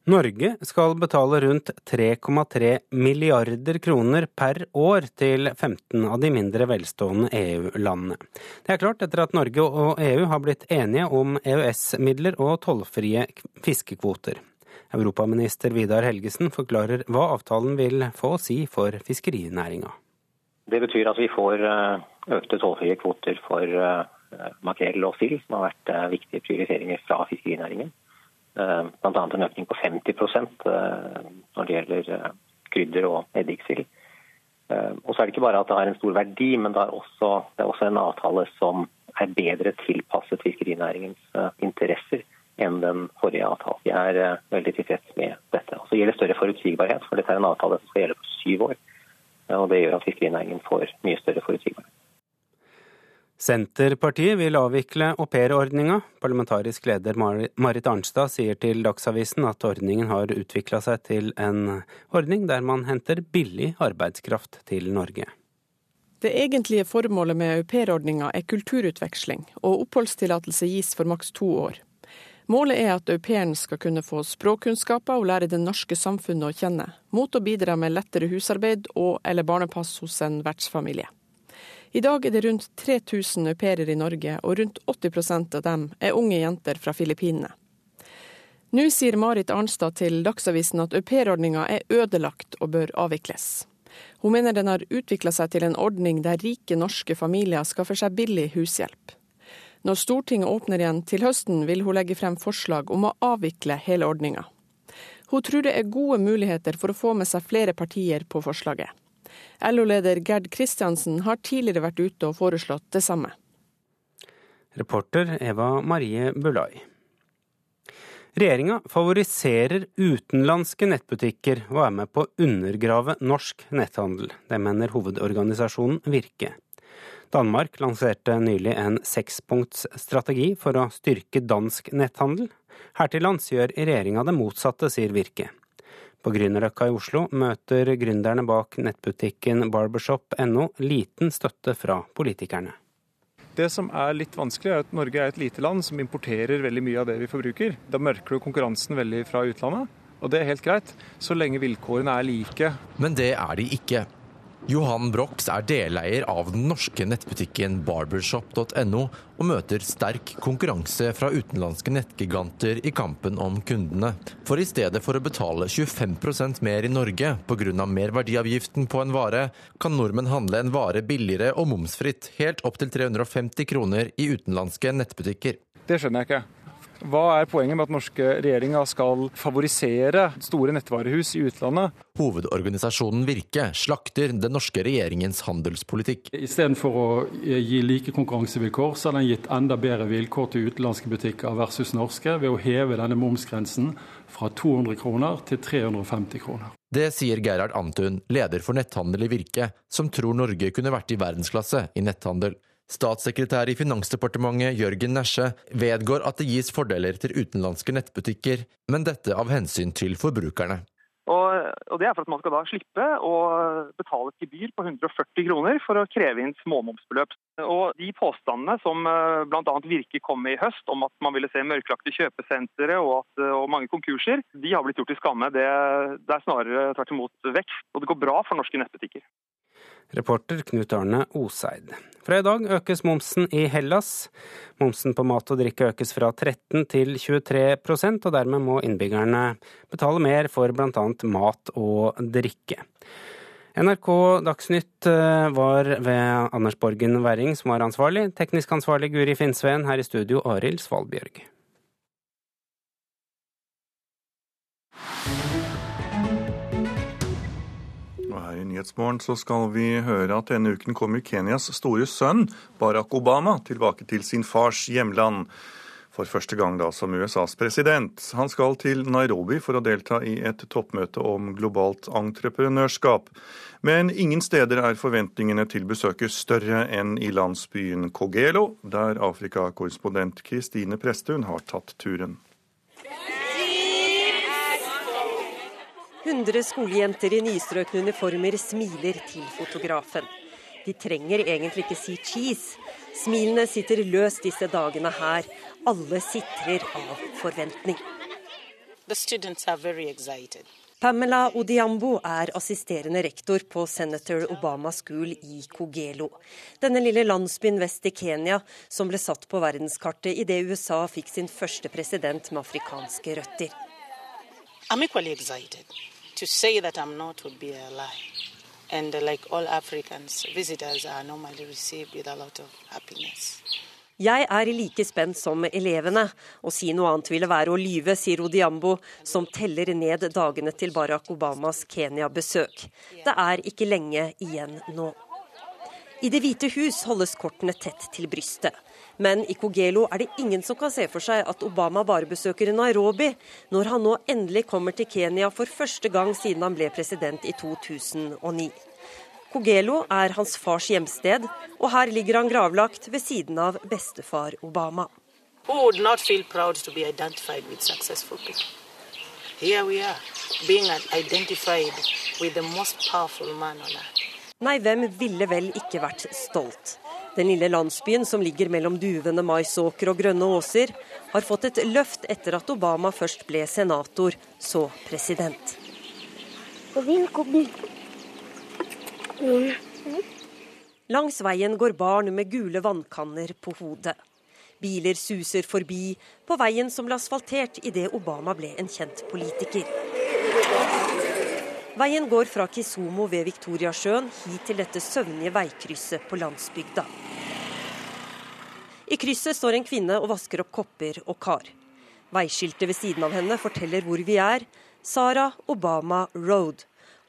Norge skal betale rundt 3,3 milliarder kroner per år til 15 av de mindre velstående EU-landene. Det er klart etter at Norge og EU har blitt enige om EØS-midler og tollfrie fiskekvoter. Europaminister Vidar Helgesen forklarer hva avtalen vil få å si for fiskerinæringa. Det betyr at vi får eh, økte tollfrie kvoter for eh, makrell og sild, som har vært eh, viktige prioriteringer fra fiskerinæringen. Eh, bl.a. en økning på 50 eh, når det gjelder eh, krydder og eddiksild. Og så er det ikke bare at det har en stor verdi, men det er også, det er også en avtale som er bedre tilpasset fiskerinæringens interesser enn den forrige avtalen. Vi er veldig tilfreds med dette. Og så gir større forutsigbarhet, for dette er en avtale som skal gjelde på syv år. Og Det gjør at fiskerinæringen får mye større forutsigbarhet. Senterpartiet vil avvikle aupairordninga. Parlamentarisk leder Marit Arnstad sier til Dagsavisen at ordningen har utvikla seg til en ordning der man henter billig arbeidskraft til Norge. Det egentlige formålet med aupairordninga er kulturutveksling, og oppholdstillatelse gis for maks to år. Målet er at au pairen skal kunne få språkkunnskaper og lære det norske samfunnet å kjenne, mot å bidra med lettere husarbeid og eller barnepass hos en vertsfamilie. I dag er det rundt 3000 au pairer i Norge, og rundt 80% av dem er unge jenter fra Filippinene. Nå sier Marit Arnstad til Dagsavisen at aupairordninga er ødelagt og bør avvikles. Hun mener den har utvikla seg til en ordning der rike norske familier skaffer seg billig hushjelp. Når Stortinget åpner igjen til høsten, vil hun legge frem forslag om å avvikle hele ordninga. Hun tror det er gode muligheter for å få med seg flere partier på forslaget. LO-leder Gerd Kristiansen har tidligere vært ute og foreslått det samme. Reporter Eva Marie Bulai. Regjeringa favoriserer utenlandske nettbutikker og er med på å undergrave norsk netthandel. Det mener hovedorganisasjonen Virke. Danmark lanserte nylig en sekspunktsstrategi for å styrke dansk netthandel. Her til lands gjør regjeringa det motsatte, sier Virke. På Grünerløkka i Oslo møter gründerne bak nettbutikken barbershop.no liten støtte fra politikerne. Det som er litt vanskelig, er at Norge er et lite land som importerer veldig mye av det vi forbruker. Da mørker du konkurransen veldig fra utlandet, og det er helt greit, så lenge vilkårene er like. Men det er de ikke. Johan Brox er deleier av den norske nettbutikken barbershop.no, og møter sterk konkurranse fra utenlandske nettgiganter i kampen om kundene. For i stedet for å betale 25% mer i Norge pga. merverdiavgiften på en vare, kan nordmenn handle en vare billigere og momsfritt, helt opp til 350 kroner i utenlandske nettbutikker. Det skjønner jeg ikke. Hva er poenget med at norske regjeringa skal favorisere store nettvarehus i utlandet? Hovedorganisasjonen Virke slakter den norske regjeringens handelspolitikk. Istedenfor å gi like konkurransevilkår, så har den gitt enda bedre vilkår til utenlandske butikker versus norske ved å heve denne momsgrensen fra 200 kroner til 350 kroner. Det sier Gerhard Antun, leder for netthandel i Virke, som tror Norge kunne vært i verdensklasse i netthandel. Statssekretær i Finansdepartementet Jørgen Nesje vedgår at det gis fordeler til utenlandske nettbutikker, men dette av hensyn til forbrukerne. Og Det er for at man skal da slippe å betale et gebyr på 140 kroner for å kreve inn småmomsbeløp. Og De påstandene som eh, bl.a. Virke kom med i høst om at man ville se mørklagte kjøpesentre og, at, og mange konkurser, de har blitt gjort til skamme. Det, det er snarere tvert imot vekst, og det går bra for norske nettbutikker. Reporter Knut Arne Oseid. Fra i dag økes momsen i Hellas. Momsen på mat og drikke økes fra 13 til 23% og dermed må innbyggerne betale mer for bl.a. mat og drikke. NRK Dagsnytt eh, var ved Anders Borgen Werring som var ansvarlig. Teknisk ansvarlig Guri Finnsveen, her i studio Arild Svalbjørg. Nyhetsmorgen så skal vi høre at denne uken kommer Kenyas store sønn, Barack Obama, tilbake til sin fars hjemland. For første gang da som USAs president. Han skal til Nairobi for å delta i et toppmøte om globalt entreprenørskap. Men ingen steder er forventningene til besøket større enn i landsbyen Kogelo, der Afrikakorrespondent Kristine Presthun har tatt turen. 100 skolejenter i nystrøkne uniformer smiler til fotografen. De trenger egentlig ikke si cheese. Smilene sitter løst disse dagene her. Alle sitrer av forventning. Pamela Odiambo er assisterende rektor på Senator Obama School i Kogelo. Denne lille landsbyen vest i Kenya som ble satt på verdenskartet idet USA fikk sin første president med afrikanske røtter. To say that I'm not would be a lie. And uh, like all Africans, visitors are normally received with a lot of happiness. Jeg er like spent som elevene. Å si noe annet ville være å lyve, sier Odiambo, som teller ned dagene til Barack Obamas Kenya-besøk. Det er ikke lenge igjen nå. I Det hvite hus holdes kortene tett til brystet. Men i Kogelo er det ingen som kan se for seg at Obama bare besøker Nairobi, når han nå endelig kommer til Kenya for første gang siden han ble president i 2009. Kogelo er hans fars hjemsted, og her ligger han gravlagt ved siden av bestefar Obama. Nei, hvem ville vel ikke vært stolt? Den lille landsbyen som ligger mellom duvende maisåker og grønne åser, har fått et løft etter at Obama først ble senator, så president. Langs veien går barn med gule vannkanner på hodet. Biler suser forbi på veien som ble asfaltert idet Obama ble en kjent politiker. Veien går fra Kisomo ved Viktoriasjøen hit til dette søvnige veikrysset på landsbygda. I krysset står en kvinne og vasker opp kopper og kar. Veiskiltet ved siden av henne forteller hvor vi er. Sara Obama Road.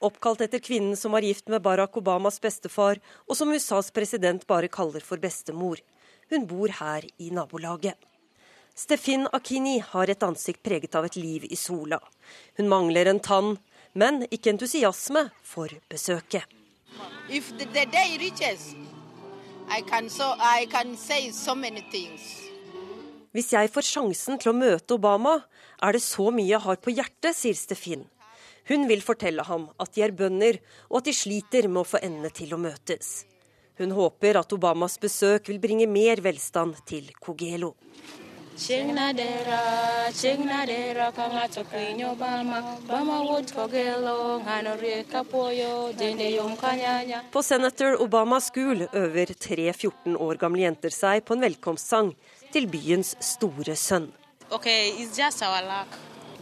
Oppkalt etter kvinnen som var gift med Barack Obamas bestefar, og som USAs president bare kaller for bestemor. Hun bor her i nabolaget. Stefin Akini har et ansikt preget av et liv i sola. Hun mangler en tann, men ikke entusiasme for besøket. Hvis jeg får sjansen til å møte Obama, er det så mye jeg har på hjertet, sier Stefin. Hun vil fortelle ham at de er bønder, og at de sliter med å få endene til å møtes. Hun håper at Obamas besøk vil bringe mer velstand til Kogelo. Chinadera, Chinadera, Kangato Kinyo Bama, Bama Wood Kogelo, Hanoreka Poyo, Dindeyom Kanyanya. På Senator Obama School øver tre 14 år gamle jenter seg på en velkomstsang til byens store sønn. Okay, it's just our luck.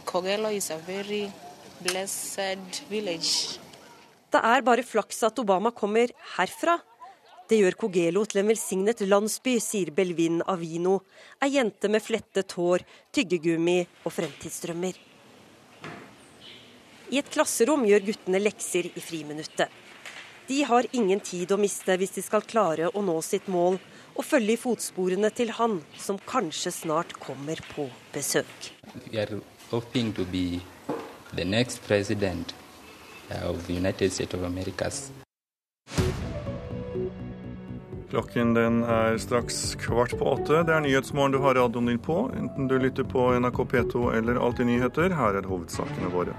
Kogelo is a very blessed village. Det er bare flaks at Obama kommer herfra, det gjør Kogelo til en velsignet landsby, sier Belvin Avino, ei jente med flettet hår, tyggegummi og fremtidsdrømmer. I et klasserom gjør guttene lekser i friminuttet. De har ingen tid å miste hvis de skal klare å nå sitt mål og følge i fotsporene til han som kanskje snart kommer på besøk. United States of Americas. Klokken den er straks kvart på åtte. Det er Nyhetsmorgen du har radioen din på, enten du lytter på NRK P2 eller Alltid nyheter. Her er hovedsakene våre.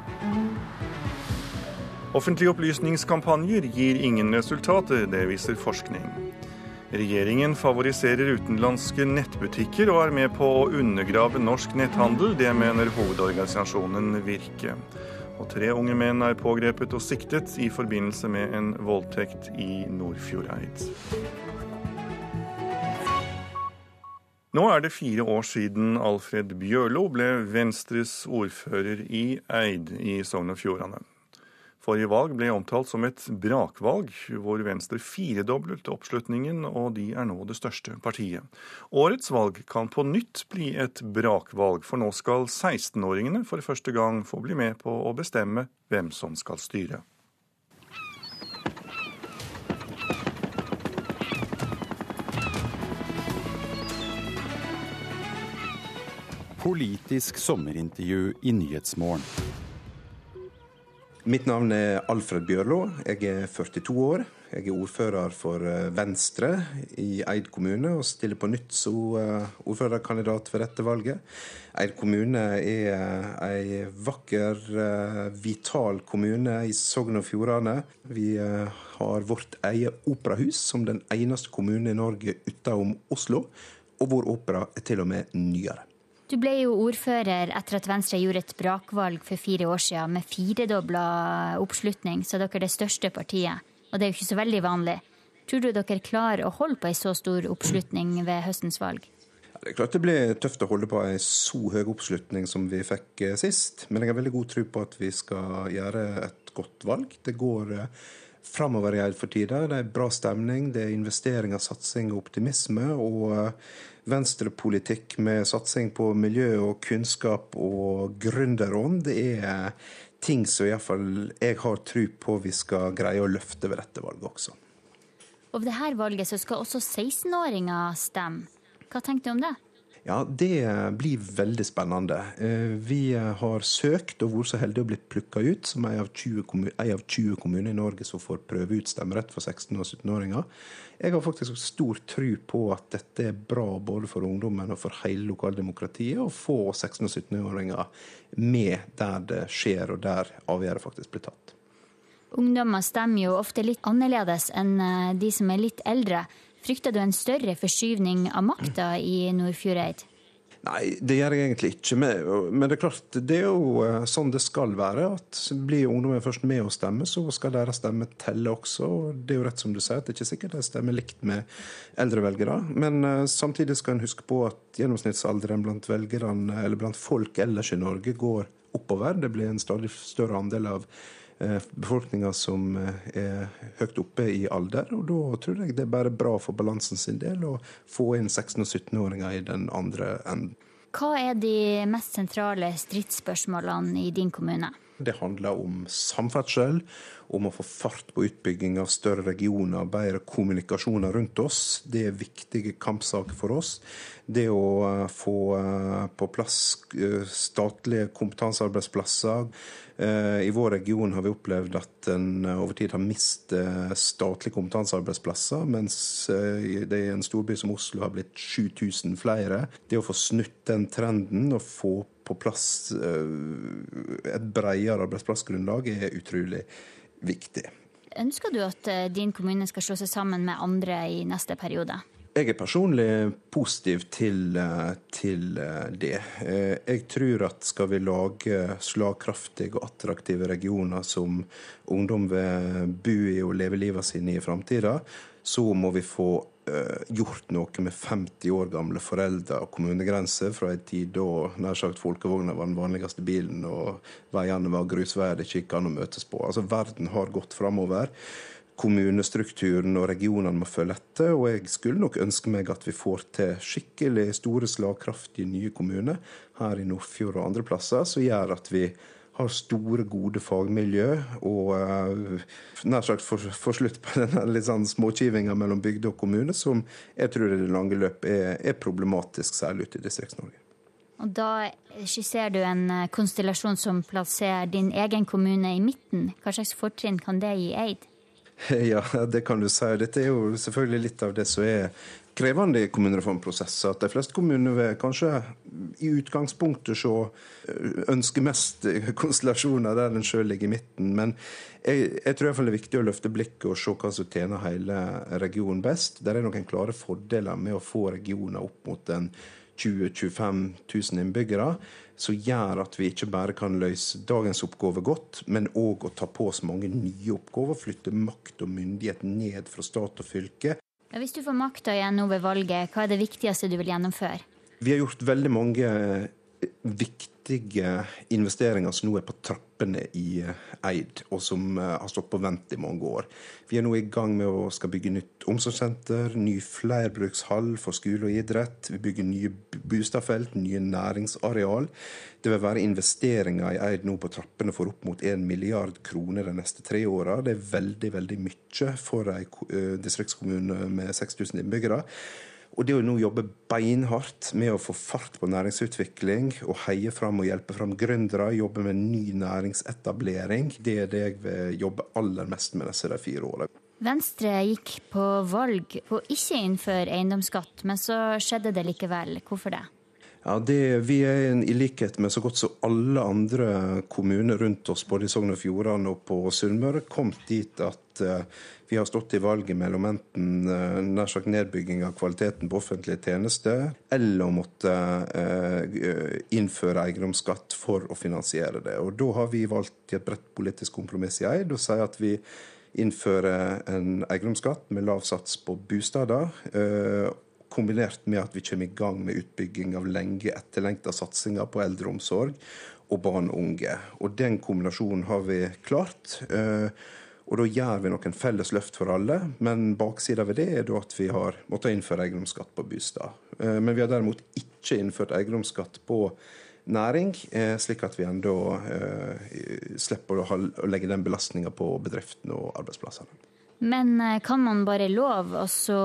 Offentlige opplysningskampanjer gir ingen resultater, det viser forskning. Regjeringen favoriserer utenlandske nettbutikker og er med på å undergrave norsk netthandel. Det mener hovedorganisasjonen Virke. Og tre unge menn er pågrepet og siktet i forbindelse med en voldtekt i Nordfjordeid. Nå er det fire år siden Alfred Bjørlo ble Venstres ordfører i Eid i Sogn og Fjordane. Forrige valg ble omtalt som et brakvalg, hvor Venstre firedoblet oppslutningen, og de er nå det største partiet. Årets valg kan på nytt bli et brakvalg, for nå skal 16-åringene for første gang få bli med på å bestemme hvem som skal styre. Politisk sommerintervju i Nyhetsmorgen. Mitt navn er Alfred Bjørlo. Jeg er 42 år. Jeg er ordfører for eh, Venstre i Eid kommune og stiller på nytt som eh, ordførerkandidat ved dette valget. Eid kommune er eh, ei vakker, vital kommune i Sogn og Fjordane. Vi har vårt eget operahus som den eneste kommunen i Norge utenom Oslo. Og vår opera er til og med nyere. Du ble jo ordfører etter at Venstre gjorde et brakvalg for fire år siden med firedobla oppslutning, så dere er det største partiet. Og det er jo ikke så veldig vanlig. Tror du dere klarer å holde på ei så stor oppslutning ved høstens valg? Det er klart det blir tøft å holde på ei så høy oppslutning som vi fikk eh, sist. Men jeg har veldig god tro på at vi skal gjøre et godt valg. Det går eh, framover i for tida. Det er bra stemning, det er investeringer, satsing og optimisme. Og eh, venstrepolitikk med satsing på miljø og kunnskap og gründerånd, det er ting som iallfall jeg har tro på vi skal greie å løfte ved dette valget også. Og ved dette valget så skal også 16-åringer stemme. Hva tenker du om det? Ja, Det blir veldig spennende. Eh, vi har søkt og vært så heldige å bli plukka ut som en av 20 kommuner i Norge som får prøve ut stemmerett for 16- og 17-åringer. Jeg har faktisk stor tro på at dette er bra både for ungdommen og for hele lokaldemokratiet å få 16- og 17-åringer med der det skjer, og der avgjørelser faktisk blir tatt. Ungdommer stemmer jo ofte litt annerledes enn eh, de som er litt eldre. Frykter du en større forskyvning av makta i Nordfjordeid? Nei, det gjør jeg egentlig ikke. Men det er klart, det er jo eh, sånn det skal være. at Blir ungdommen først med å stemme, så skal deres stemme telle også. og Det er jo rett som du sier, at det er ikke sikkert de stemmer likt med eldre velgere. Men uh, samtidig skal en huske på at gjennomsnittsalderen blant velgerne, eller blant folk ellers i Norge går oppover. Det blir en stadig større andel av Eh, befolkninga som eh, er høyt oppe i alder. Og da tror jeg det er bare bra for balansen sin del å få inn 16- og 17-åringer i den andre enden. Hva er de mest sentrale stridsspørsmålene i din kommune? Det handler om samferdsel, om å få fart på utbygging av større regioner, bedre kommunikasjoner rundt oss. Det er viktige kampsaker for oss. Det å eh, få på plass statlige kompetansearbeidsplasser, Eh, I vår region har vi opplevd at en eh, over tid har mistet statlige kompetansearbeidsplasser, mens eh, det i en storby som Oslo har blitt 7000 flere. Det å få snutt den trenden og få på plass et bredere arbeidsplassgrunnlag er utrolig viktig. Ønsker du at din kommune skal slå seg sammen med andre i neste periode? Jeg er personlig positiv til, eh, til, eh, det. Eh, jeg tror at skal vi lage slagkraftige og attraktive regioner som ungdom vil bo i og leve livet sine i framtida, så må vi få gjort noe med 50 år gamle foreldre og kommunegrenser fra en tid da nær sagt folkevogna var den vanligste bilen og veiene var grusveier det ikke gikk an å møtes på. Altså Verden har gått framover kommunestrukturen og regionene må følge etter. Og jeg skulle nok ønske meg at vi får til skikkelig store, slagkraftige nye kommuner her i Nordfjord og andre plasser, som gjør at vi har store, gode fagmiljø og uh, nær sagt få slutt på denne litt sånn småkivinga mellom bygde og kommune, som jeg tror i det lange løp er, er problematisk, særlig ute i Distrikts-Norge. Og Da skisserer du en eh, konstellasjon som plasserer din egen kommune i midten. Hva slags fortrinn kan det gi Eid? Ja, det kan du si. Dette er jo selvfølgelig litt av det som er krevende kommunereformprosesser. At de fleste kommuner vil kanskje i utgangspunktet se ønske mest konstellasjoner der en sjøl ligger i midten. Men jeg, jeg tror iallfall det er viktig å løfte blikket og se hva som tjener hele regionen best. Der er noen klare fordeler med å få regioner opp mot en 20 000-25 000 innbyggere som gjør at vi ikke bare kan løse dagens oppgaver godt, men òg å ta på oss mange nye oppgaver. Flytte makt og myndighet ned fra stat og fylke. Hvis du får makta igjen nå ved valget, hva er det viktigste du vil gjennomføre? Vi har gjort veldig mange viktige investeringer som nå er på trappene i eh, Eid, og som eh, har stått på vent i mange år. Vi er nå i gang med å skal bygge nytt omsorgssenter, ny flerbrukshall for skole og idrett. Vi bygger nye bostadfelt, nye næringsareal. Det vil være investeringer i Eid nå på trappene for opp mot 1 milliard kroner de neste tre åra. Det er veldig, veldig mye for en distriktskommune med 6000 innbyggere. Og det å nå jobbe beinhardt med å få fart på næringsutvikling og heie fram og hjelpe fram gründere, jobbe med ny næringsetablering, det er det jeg vil jobbe aller mest med disse fire åra. Venstre gikk på valg på ikke innføre eiendomsskatt, men så skjedde det likevel. Hvorfor det? Ja, det, Vi er i likhet med så godt som alle andre kommuner rundt oss, både i Sogn og Fjordane og på Sunnmøre, kommet dit at uh, vi har stått i valget mellom enten uh, nær sagt nedbygging av kvaliteten på offentlige tjenester, eller å måtte uh, innføre eiendomsskatt for å finansiere det. Og Da har vi valgt et bredt politisk kompromiss i Eid å si at vi innfører en eiendomsskatt med lav sats på bostader kombinert med at vi kommer i gang med utbygging av lenge etterlengta satsinger på eldreomsorg og barn og unge. Og Den kombinasjonen har vi klart. Eh, og Da gjør vi noen felles løft for alle, men baksida ved det er at vi har måttet innføre eiendomsskatt på bostad. Eh, men vi har derimot ikke innført eiendomsskatt på næring, eh, slik at vi enda slipper å legge den belastninga på bedriftene og arbeidsplassene. Men eh, kan man bare love, og så,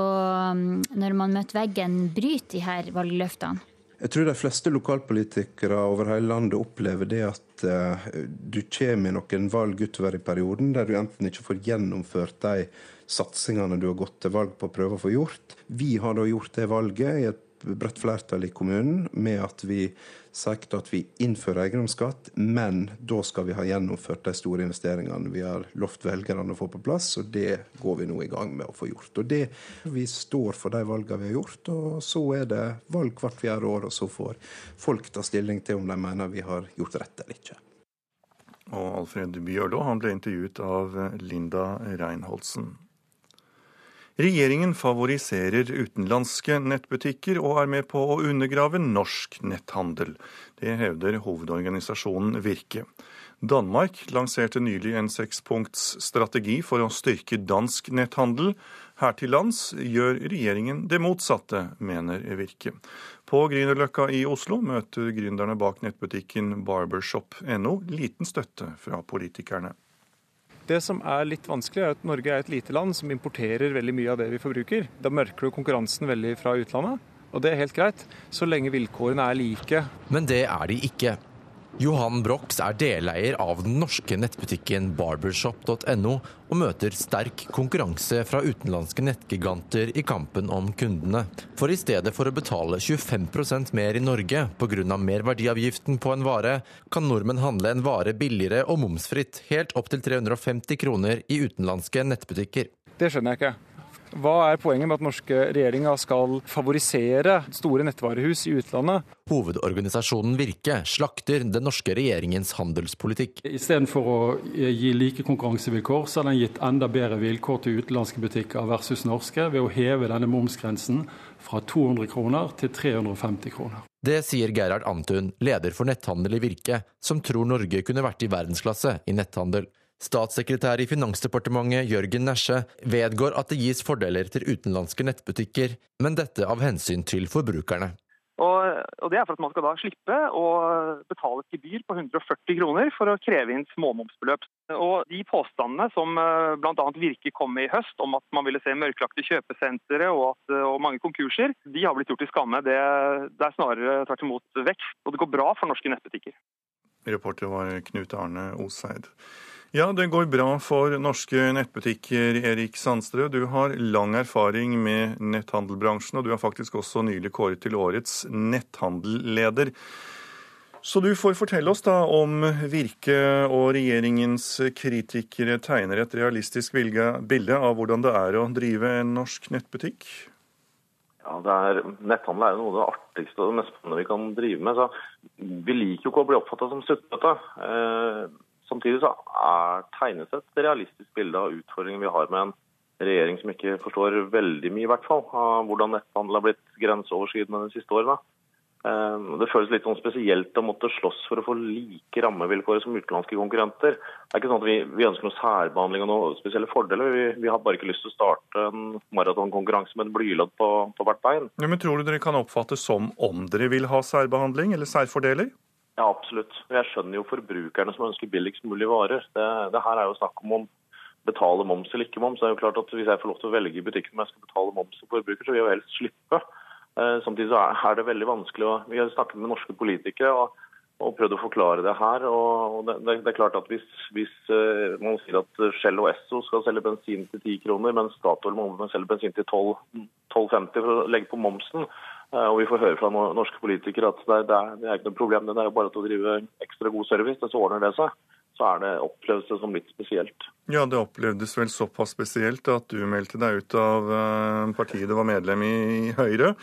mm, når man møter veggen, bryte de her valgløftene? Jeg tror de fleste lokalpolitikere over hele landet opplever det at uh, du kommer i noen valg utover i perioden der du enten ikke får gjennomført de satsingene du har gått til valg på å prøve å få gjort. Vi har da gjort det valget i et bredt flertall i kommunen med at vi sagt at vi innfører eiendomsskatt, men da skal vi ha gjennomført de store investeringene vi har lovt velgerne å få på plass, og det går vi nå i gang med å få gjort. Og det, Vi står for de valgene vi har gjort, og så er det valg hvert fjerde år, og så får folk ta stilling til om de mener vi har gjort rett eller ikke. Og Alfred Bjørlo han ble intervjuet av Linda Reinholdsen. Regjeringen favoriserer utenlandske nettbutikker og er med på å undergrave norsk netthandel. Det hevder hovedorganisasjonen Virke. Danmark lanserte nylig en sekspunktsstrategi for å styrke dansk netthandel. Her til lands gjør regjeringen det motsatte, mener Virke. På Grünerløkka i Oslo møter gründerne bak nettbutikken barbershop.no liten støtte fra politikerne. Det som er litt vanskelig, er at Norge er et lite land som importerer veldig mye av det vi forbruker. Da mørker du konkurransen veldig fra utlandet, og det er helt greit, så lenge vilkårene er like. Men det er de ikke. Johan Brox er deleier av den norske nettbutikken barbershop.no, og møter sterk konkurranse fra utenlandske nettgiganter i kampen om kundene. For i stedet for å betale 25% mer i Norge pga. merverdiavgiften på en vare, kan nordmenn handle en vare billigere og momsfritt, helt opp til 350 kroner i utenlandske nettbutikker. Det skjønner jeg ikke. Hva er poenget med at norske regjeringa skal favorisere store nettvarehus i utlandet? Hovedorganisasjonen Virke slakter den norske regjeringens handelspolitikk. Istedenfor å gi like konkurransevilkår, så har den gitt enda bedre vilkår til utenlandske butikker versus norske ved å heve denne momsgrensen fra 200 kroner til 350 kroner. Det sier Gerhard Antun, leder for netthandel i Virke, som tror Norge kunne vært i verdensklasse i netthandel. Statssekretær i Finansdepartementet Jørgen Nesje vedgår at det gis fordeler til utenlandske nettbutikker, men dette av hensyn til forbrukerne. Og, og Det er for at man skal da slippe å betale et gebyr på 140 kroner for å kreve inn småmomsbeløp. Og De påstandene som eh, bl.a. Virke kom med i høst om at man ville se mørklagte kjøpesentre og, at, og mange konkurser, de har blitt gjort til skamme. Det, det er snarere tvert imot vekst, og det går bra for norske nettbutikker. Reporter var Knut Arne Oseid. Ja, det går bra for norske nettbutikker, Erik Sandstrø. Du har lang erfaring med netthandelbransjen, og du er faktisk også nylig kåret til årets netthandelleder. Så du får fortelle oss da om Virke og regjeringens kritikere tegner et realistisk bilde av hvordan det er å drive en norsk nettbutikk? Ja, er, Netthandel er jo noe av det artigste og det mest spennende vi kan drive med. så Vi liker jo ikke å bli oppfatta som suttete. Eh, samtidig så er tegnes et realistisk bilde av utfordringen vi har med en regjering som ikke forstår veldig mye i hvert fall, av hvordan netthandel har blitt grenseoverskridende de siste årene. Eh, det føles litt sånn spesielt å måtte slåss for å få like rammevilkår som utenlandske konkurrenter. Det er ikke sånn at Vi, vi ønsker noe særbehandling og noen spesielle fordeler. Vi, vi, har bare ikke lyst til å starte en maratonkonkurranse med en blylodd på, på, hvert bein. Ja, men Tror du dere kan oppfattes som om dere vil ha særbehandling eller særfordeler? Ja, absolutt. Jeg skjønner jo forbrukerne som ønsker billigst mulig varer. Det, det her er jo snakk om om betale moms eller ikke moms. Det er jo klart at Hvis jeg får lov til å velge i butikken om jeg skal betale moms som forbruker, så vil jeg jo helst slippe. Eh, samtidig så er det veldig vanskelig å Vi har snakket med norske politikere og, og prøvd å forklare det her. og Det, det er klart at Hvis, hvis uh, man sier at Shell og Esso skal selge bensin til 10 kroner, mens Statoil må selge bensin til 12,50 12 for å legge på momsen, og vi får høre fra norske politikere at det, det, er, det er ikke noe problem, det er jo bare til å drive ekstra god service, så ordner det seg så er det opplevdes det som litt spesielt. Ja, det opplevdes vel såpass spesielt at du meldte deg ut av eh, partiet du var medlem i, Høyre.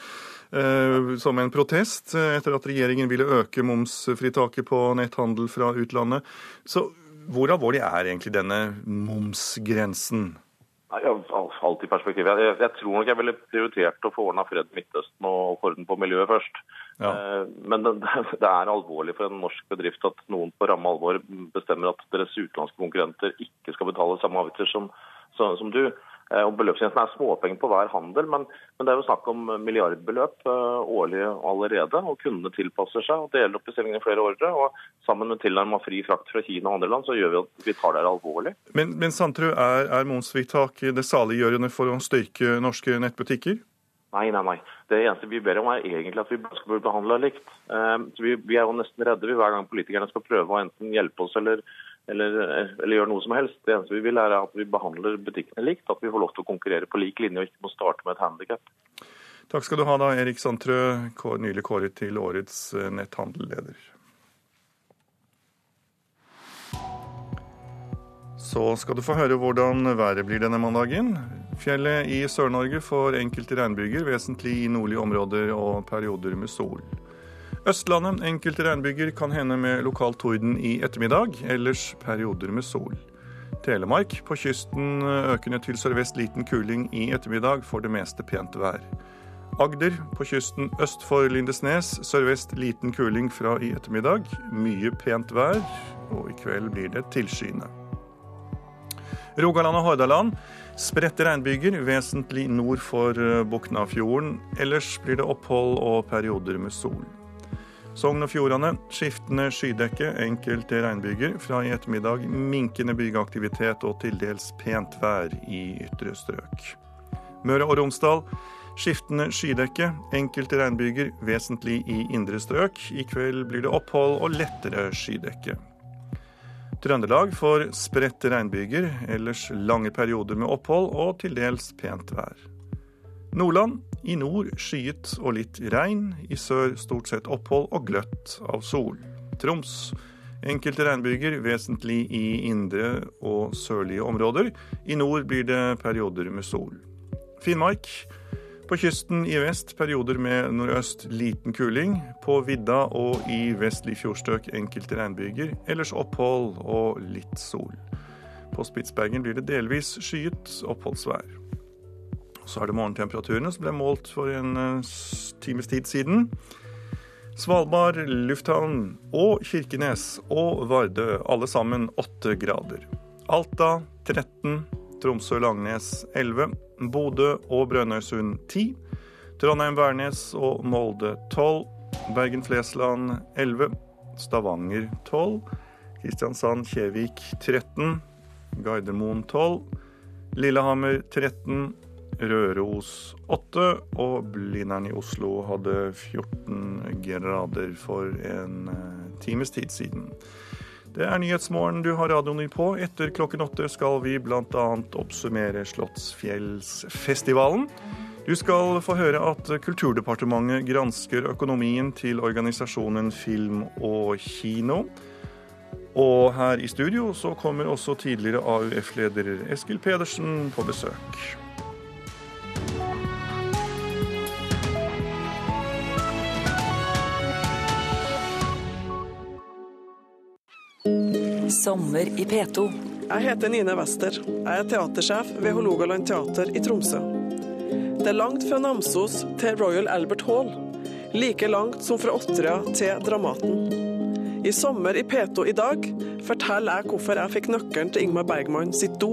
Eh, som en protest eh, etter at regjeringen ville øke momsfritaket på netthandel fra utlandet. Så hvor alvorlig er egentlig denne momsgrensen? Alt i perspektiv. Jeg, jeg, tror nok jeg ville prioritert å få ordna fred i Midtøsten og få orden på miljøet først. Ja. Eh, men det, det, er alvorlig for en norsk bedrift at noen på ramme alvor bestemmer at deres utenlandske konkurrenter ikke skal betale samme avgifter som, som, som du. Eh, og Beløpsgrensen er småpenger på hver handel, men, men, det er jo snakk om milliardbeløp uh, årlig allerede. og Kundene tilpasser seg og deler opp bestillingene i flere ordre. og Sammen med tilnærma fri frakt fra Kina og andre land, så gjør vi at vi tar det alvorlig. Men, men Sandtrø, er, er momsfritak det saliggjørende for å styrke norske nettbutikker? Nei, nei, nei. Det eneste vi ber om, er egentlig at vi skal bli behandla likt. Så vi, vi, er jo nesten redde vi, hver gang politikerne skal prøve å enten hjelpe oss eller eller, eller gjør noe som helst. Det eneste vi vil er at vi behandler butikkene likt, at vi får lov til å konkurrere på lik linje og ikke må starte med et handikap. Takk skal du ha, da, Erik Sandtrø, nylig kåret til årets eh, netthandelleder. Så skal du få høre hvordan været blir denne mandagen. Fjellet i Sør-Norge får enkelte regnbyger, vesentlig i nordlige områder og perioder med sol. Østlandet enkelte regnbyger kan hende med lokal torden i ettermiddag, ellers perioder med sol. Telemark på kysten økende til sørvest liten kuling i ettermiddag, for det meste pent vær. Agder på kysten øst for Lindesnes sørvest liten kuling fra i ettermiddag. Mye pent vær, og i kveld blir det tilskyende. Rogaland og Hordaland spredte regnbyger, vesentlig nord for Boknafjorden. Ellers blir det opphold og perioder med sol. Sogn og Fjordane skiftende skydekke, enkelte regnbyger. Fra i ettermiddag minkende bygeaktivitet og til dels pent vær i ytre strøk. Møre og Romsdal skiftende skydekke, enkelte regnbyger, vesentlig i indre strøk. I kveld blir det opphold og lettere skydekke. Trøndelag får spredte regnbyger, ellers lange perioder med opphold og til dels pent vær. Nordland i nord skyet og litt regn. I sør stort sett opphold og gløtt av sol. Troms enkelte regnbyger, vesentlig i indre og sørlige områder. I nord blir det perioder med sol. Finnmark på kysten i vest perioder med nordøst liten kuling. På vidda og i vestlig fjordstøk enkelte regnbyger. Ellers opphold og litt sol. På Spitsbergen blir det delvis skyet oppholdsvær. Så er det morgentemperaturene som ble målt for en uh, times tid siden. Svalbard lufthavn og Kirkenes og Vardø, alle sammen 8 grader. Alta 13, Tromsø-Langnes 11, Bodø og Brønnøysund 10, Trondheim-Værnes og Molde 12, Bergen-Flesland 11, Stavanger 12, Kristiansand-Kjevik 13, Gardermoen 12, Lillehammer 13, Røros 8, og Blindern i Oslo hadde 14 grader for en eh, times tid siden. Det er Nyhetsmorgen du har radioen din på. Etter klokken åtte skal vi bl.a. oppsummere Slottsfjellsfestivalen. Du skal få høre at Kulturdepartementet gransker økonomien til organisasjonen Film og Kino. Og her i studio så kommer også tidligere AUF-leder Eskil Pedersen på besøk. Sommer i P2. Jeg heter Nine Wester. Jeg er teatersjef ved Hålogaland teater i Tromsø. Det er langt fra Namsos til Royal Albert Hall. Like langt som fra Åtterøya til Dramaten. I sommer i P2 i dag forteller jeg hvorfor jeg fikk nøkkelen til Ingmar Bergman sitt do.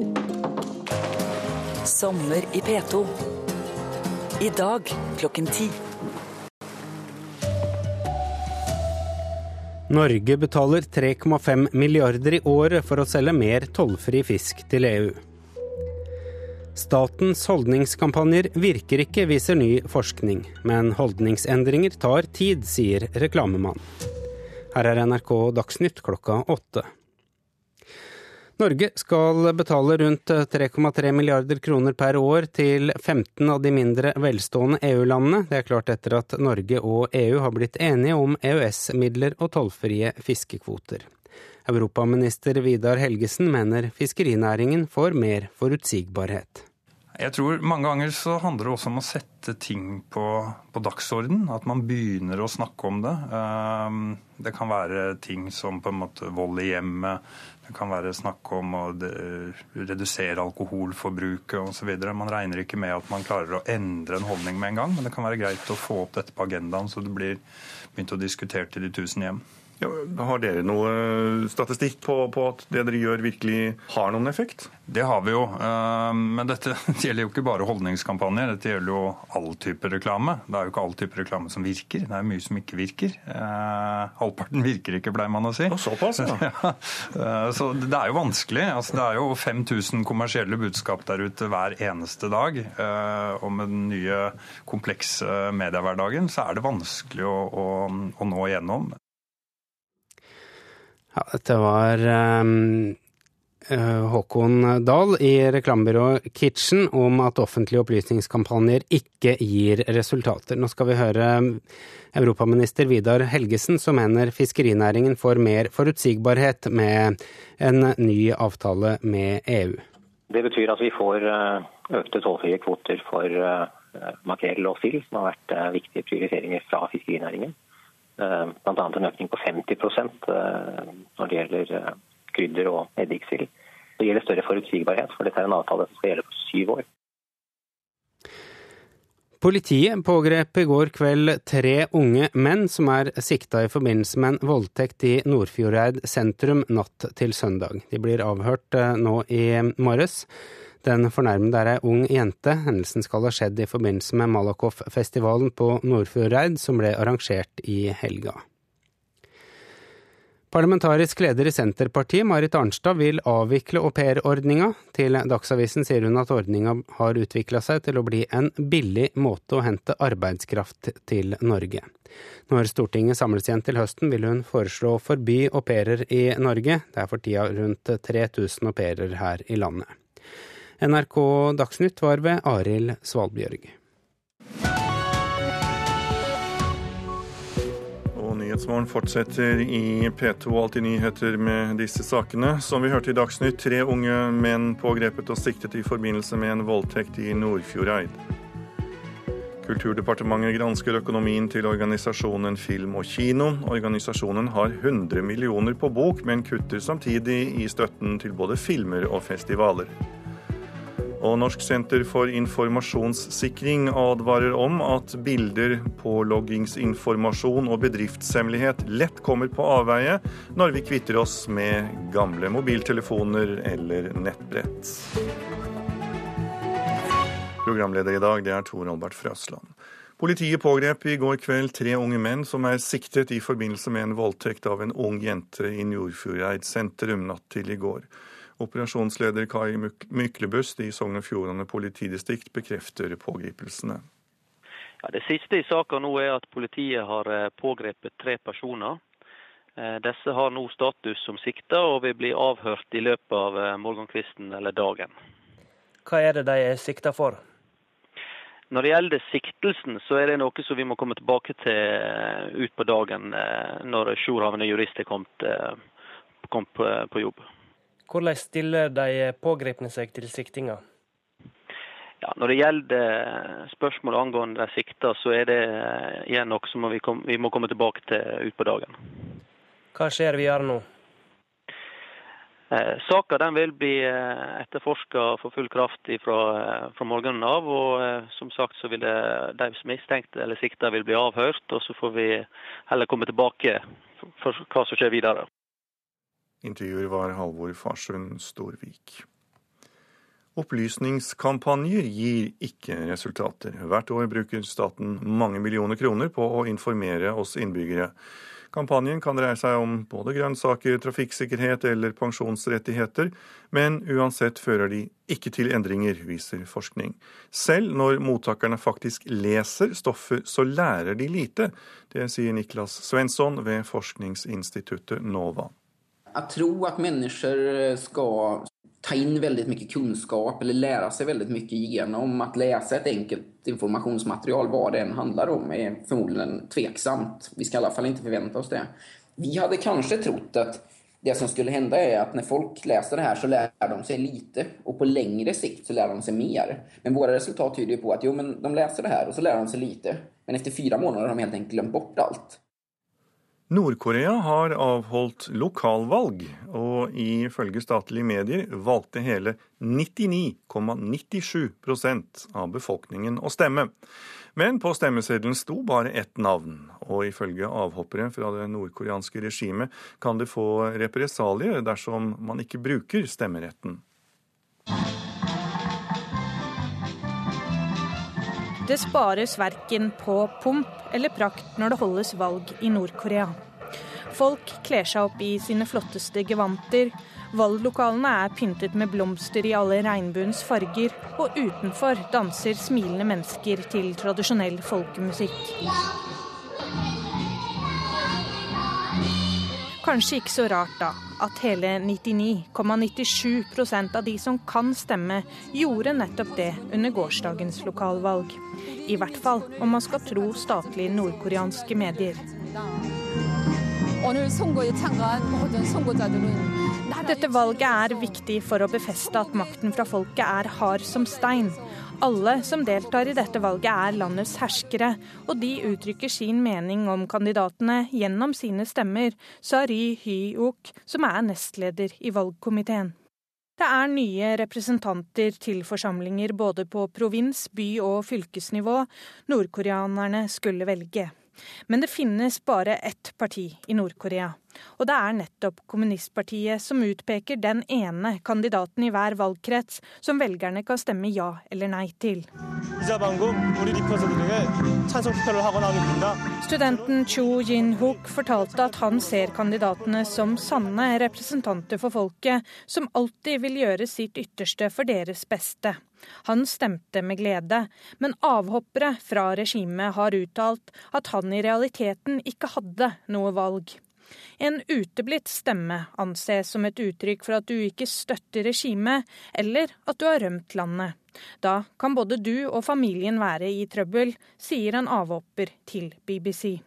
Sommer i P2. I dag klokken ti. Norge betaler 3,5 milliarder i året for å selge mer tollfri fisk til EU. Statens holdningskampanjer virker ikke, viser ny forskning. Men holdningsendringer tar tid, sier reklamemann. Her er NRK Dagsnytt klokka åtte. Norge skal betale rundt 3,3 milliarder kroner per år til 15 av de mindre velstående EU-landene. Det er klart etter at Norge og EU har blitt enige om EØS-midler og tollfrie fiskekvoter. Europaminister Vidar Helgesen mener fiskerinæringen får mer forutsigbarhet. Jeg tror mange ganger så handler det også om å sette ting på, på dagsorden. At man begynner å snakke om det. Ehm, det kan være ting som på en måte vold i hjemmet, det kan være snakk om å redusere alkoholforbruket osv. Man regner ikke med at man klarer å endre en holdning med en gang, men det kan være greit å få opp dette på agendaen så det blir begynt å diskutere til de tusen hjem. Ja, har dere noe statistikk på, på, at det dere gjør virkelig har noen effekt? Det har vi jo. Eh, men dette gjelder jo ikke bare holdningskampanjer. Dette gjelder jo all type reklame. Det er jo ikke all type reklame som virker. Det er mye som ikke virker. Eh, halvparten virker ikke, pleier man å si. Og såpass, ja. ja. Eh, så det er jo vanskelig. Altså, det er jo 5000 kommersielle budskap der ute hver eneste dag. Og med den nye komplekse mediehverdagen så er det vanskelig å, å, å nå igjennom. Ja, dette var um, Håkon Dahl i reklamebyrået Kitchen om at offentlige opplysningskampanjer ikke gir resultater. Nå skal vi høre europaminister Vidar Helgesen, som mener fiskerinæringen får mer forutsigbarhet med en ny avtale med EU. Det betyr at vi får eh, økte tollfrie kvoter for eh, makrell og sild, som har vært viktige prioriteringer fra fiskerinæringen. Eh, bl.a. en økning på 50 eh, når det gjelder eh, krydder og eddiksild. Det gjelder større forutsigbarhet, for dette er en avtale som skal gjelde for syv år. Politiet pågrep i går kveld tre unge menn som er sikta i forbindelse med en voldtekt i Nordfjordeid sentrum natt til søndag. De blir avhørt nå i morges. Den fornærmede er ei ung jente. Hendelsen skal ha skjedd i forbindelse med Malakoff-festivalen på Nordfjordeid, som ble arrangert i helga. Parlamentarisk leder i Senterpartiet, Marit Arnstad, vil avvikle aupairordninga. Til Dagsavisen sier hun at ordninga har utvikla seg til å bli en billig måte å hente arbeidskraft til Norge. Når Stortinget samles igjen til høsten, vil hun foreslå å forby au i Norge. Det er for tida rundt 3000 au her i landet. NRK Dagsnytt var ved Arild Svalbjørg. Nyhetsmorgen fortsetter i P2 Alltid nyheter med disse sakene. Som vi hørte i Dagsnytt, tre unge menn pågrepet og siktet i forbindelse med en voldtekt i Nordfjordeid. Kulturdepartementet gransker økonomien til organisasjonen Film og Kino. Organisasjonen har 100 millioner på bok, men kutter samtidig i støtten til både filmer og festivaler. Og Norsk senter for informasjonssikring advarer om at bilder, påloggingsinformasjon og bedriftshemmelighet lett kommer på avveie når vi kvitter oss med gamle mobiltelefoner eller nettbrett. Programleder i dag det er Tor Albert Frøsland. Politiet pågrep i går kveld tre unge menn som er siktet i forbindelse med en voldtekt av en ung jente i Nordfjordeid sentrum natt til i går. Operasjonsleder Kai Myklebust i Sogn og Fjordane politidistrikt bekrefter pågripelsene. Ja, det siste i saka nå er at politiet har eh, pågrepet tre personer. Disse har nå status som sikta og vil bli avhørt i løpet av morgenkvisten eller dagen. Hva er det de er sikta for? Når det gjelder siktelsen, så er det noe som vi må komme tilbake til utpå ut på dagen eh, når jourhavende jurist er kommet, eh, kommet på jobb. Hvordan stiller de pågrepne seg til siktinga? Ja, når det gjelder spørsmål angående de sikta, så er det igjen noe som vi, kom, vi må komme tilbake til ut på dagen. Hva skjer videre nå? Eh, Saka vil bli eh, etterforska for full kraft fra, eh, fra morgenen av. og eh, Som sagt så vil det, de mistenkte eller sikta vil bli avhørt. og Så får vi heller komme tilbake for hva som skjer videre. Intervjuer var Halvor Farsund Storvik. Opplysningskampanjer gir ikke resultater. Hvert år bruker staten mange millioner kroner på å informere oss innbyggere. Kampanjen kan dreie seg om både grønnsaker, trafikksikkerhet eller pensjonsrettigheter, men uansett fører de ikke til endringer, viser forskning. Selv når mottakerne faktisk leser stoffet, så lærer de lite. Det sier Niklas Svensson ved forskningsinstituttet NOVA. Jeg tro at mennesker skal ta in väldigt mycket kunskap eller lära sig väldigt mycket genom att läsa ett enkelt informationsmaterial, vad det än handlar om, är förmodligen tveksamt. Vi ska i alla fall inte förvänta oss det. Vi hade kanske trott att det som skulle hända är att när folk läser det här så lär de sig lite och på längre sikt så lär de sig mer. Men våra resultat tyder på att jo, men de läser det här och så lär de sig lite. Men efter fyra månader har de helt enkelt glömt bort allt. Nord-Korea har avholdt lokalvalg, og ifølge statlige medier valgte hele 99,97% av befolkningen å stemme. Men på stemmeseddelen sto bare ett navn, og ifølge avhoppere fra det nordkoreanske regimet kan det få represalier dersom man ikke bruker stemmeretten. Det spares verken på pomp eller prakt når det holdes valg i Nord-Korea. Folk kler seg opp i sine flotteste gevanter. Valglokalene er pyntet med blomster i alle regnbuens farger, og utenfor danser smilende mennesker til tradisjonell folkemusikk. Kanskje ikke så rart, da, at hele 99,97% av de som kan stemme, gjorde nettopp det under gårsdagens lokalvalg. I hvert fall om man skal tro statlige nordkoreanske medier. Dette valget er viktig for å befeste at makten fra folket er hard som stein. Alle som deltar i dette valget er landets herskere, og de uttrykker sin mening om kandidatene gjennom sine stemmer, sa Ry Hy-ok, som er nestleder i valgkomiteen. Det er nye representanter til forsamlinger både på provins-, by- og fylkesnivå nordkoreanerne skulle velge. Men det finnes bare ett parti i Nord-Korea. Og det er nettopp kommunistpartiet som utpeker den ene kandidaten i hver valgkrets som velgerne kan stemme ja eller nei til. Studenten Cho Jin-hook fortalte at han ser kandidatene som sanne representanter for folket, som alltid vil gjøre sitt ytterste for deres beste. Han stemte med glede, men avhoppere fra regimet har uttalt at han i realiteten ikke hadde noe valg. En uteblitt stemme anses som et uttrykk for at du ikke støtter regimet, eller at du har rømt landet. Da kan både du og familien være i trøbbel, sier en avhopper til BBC.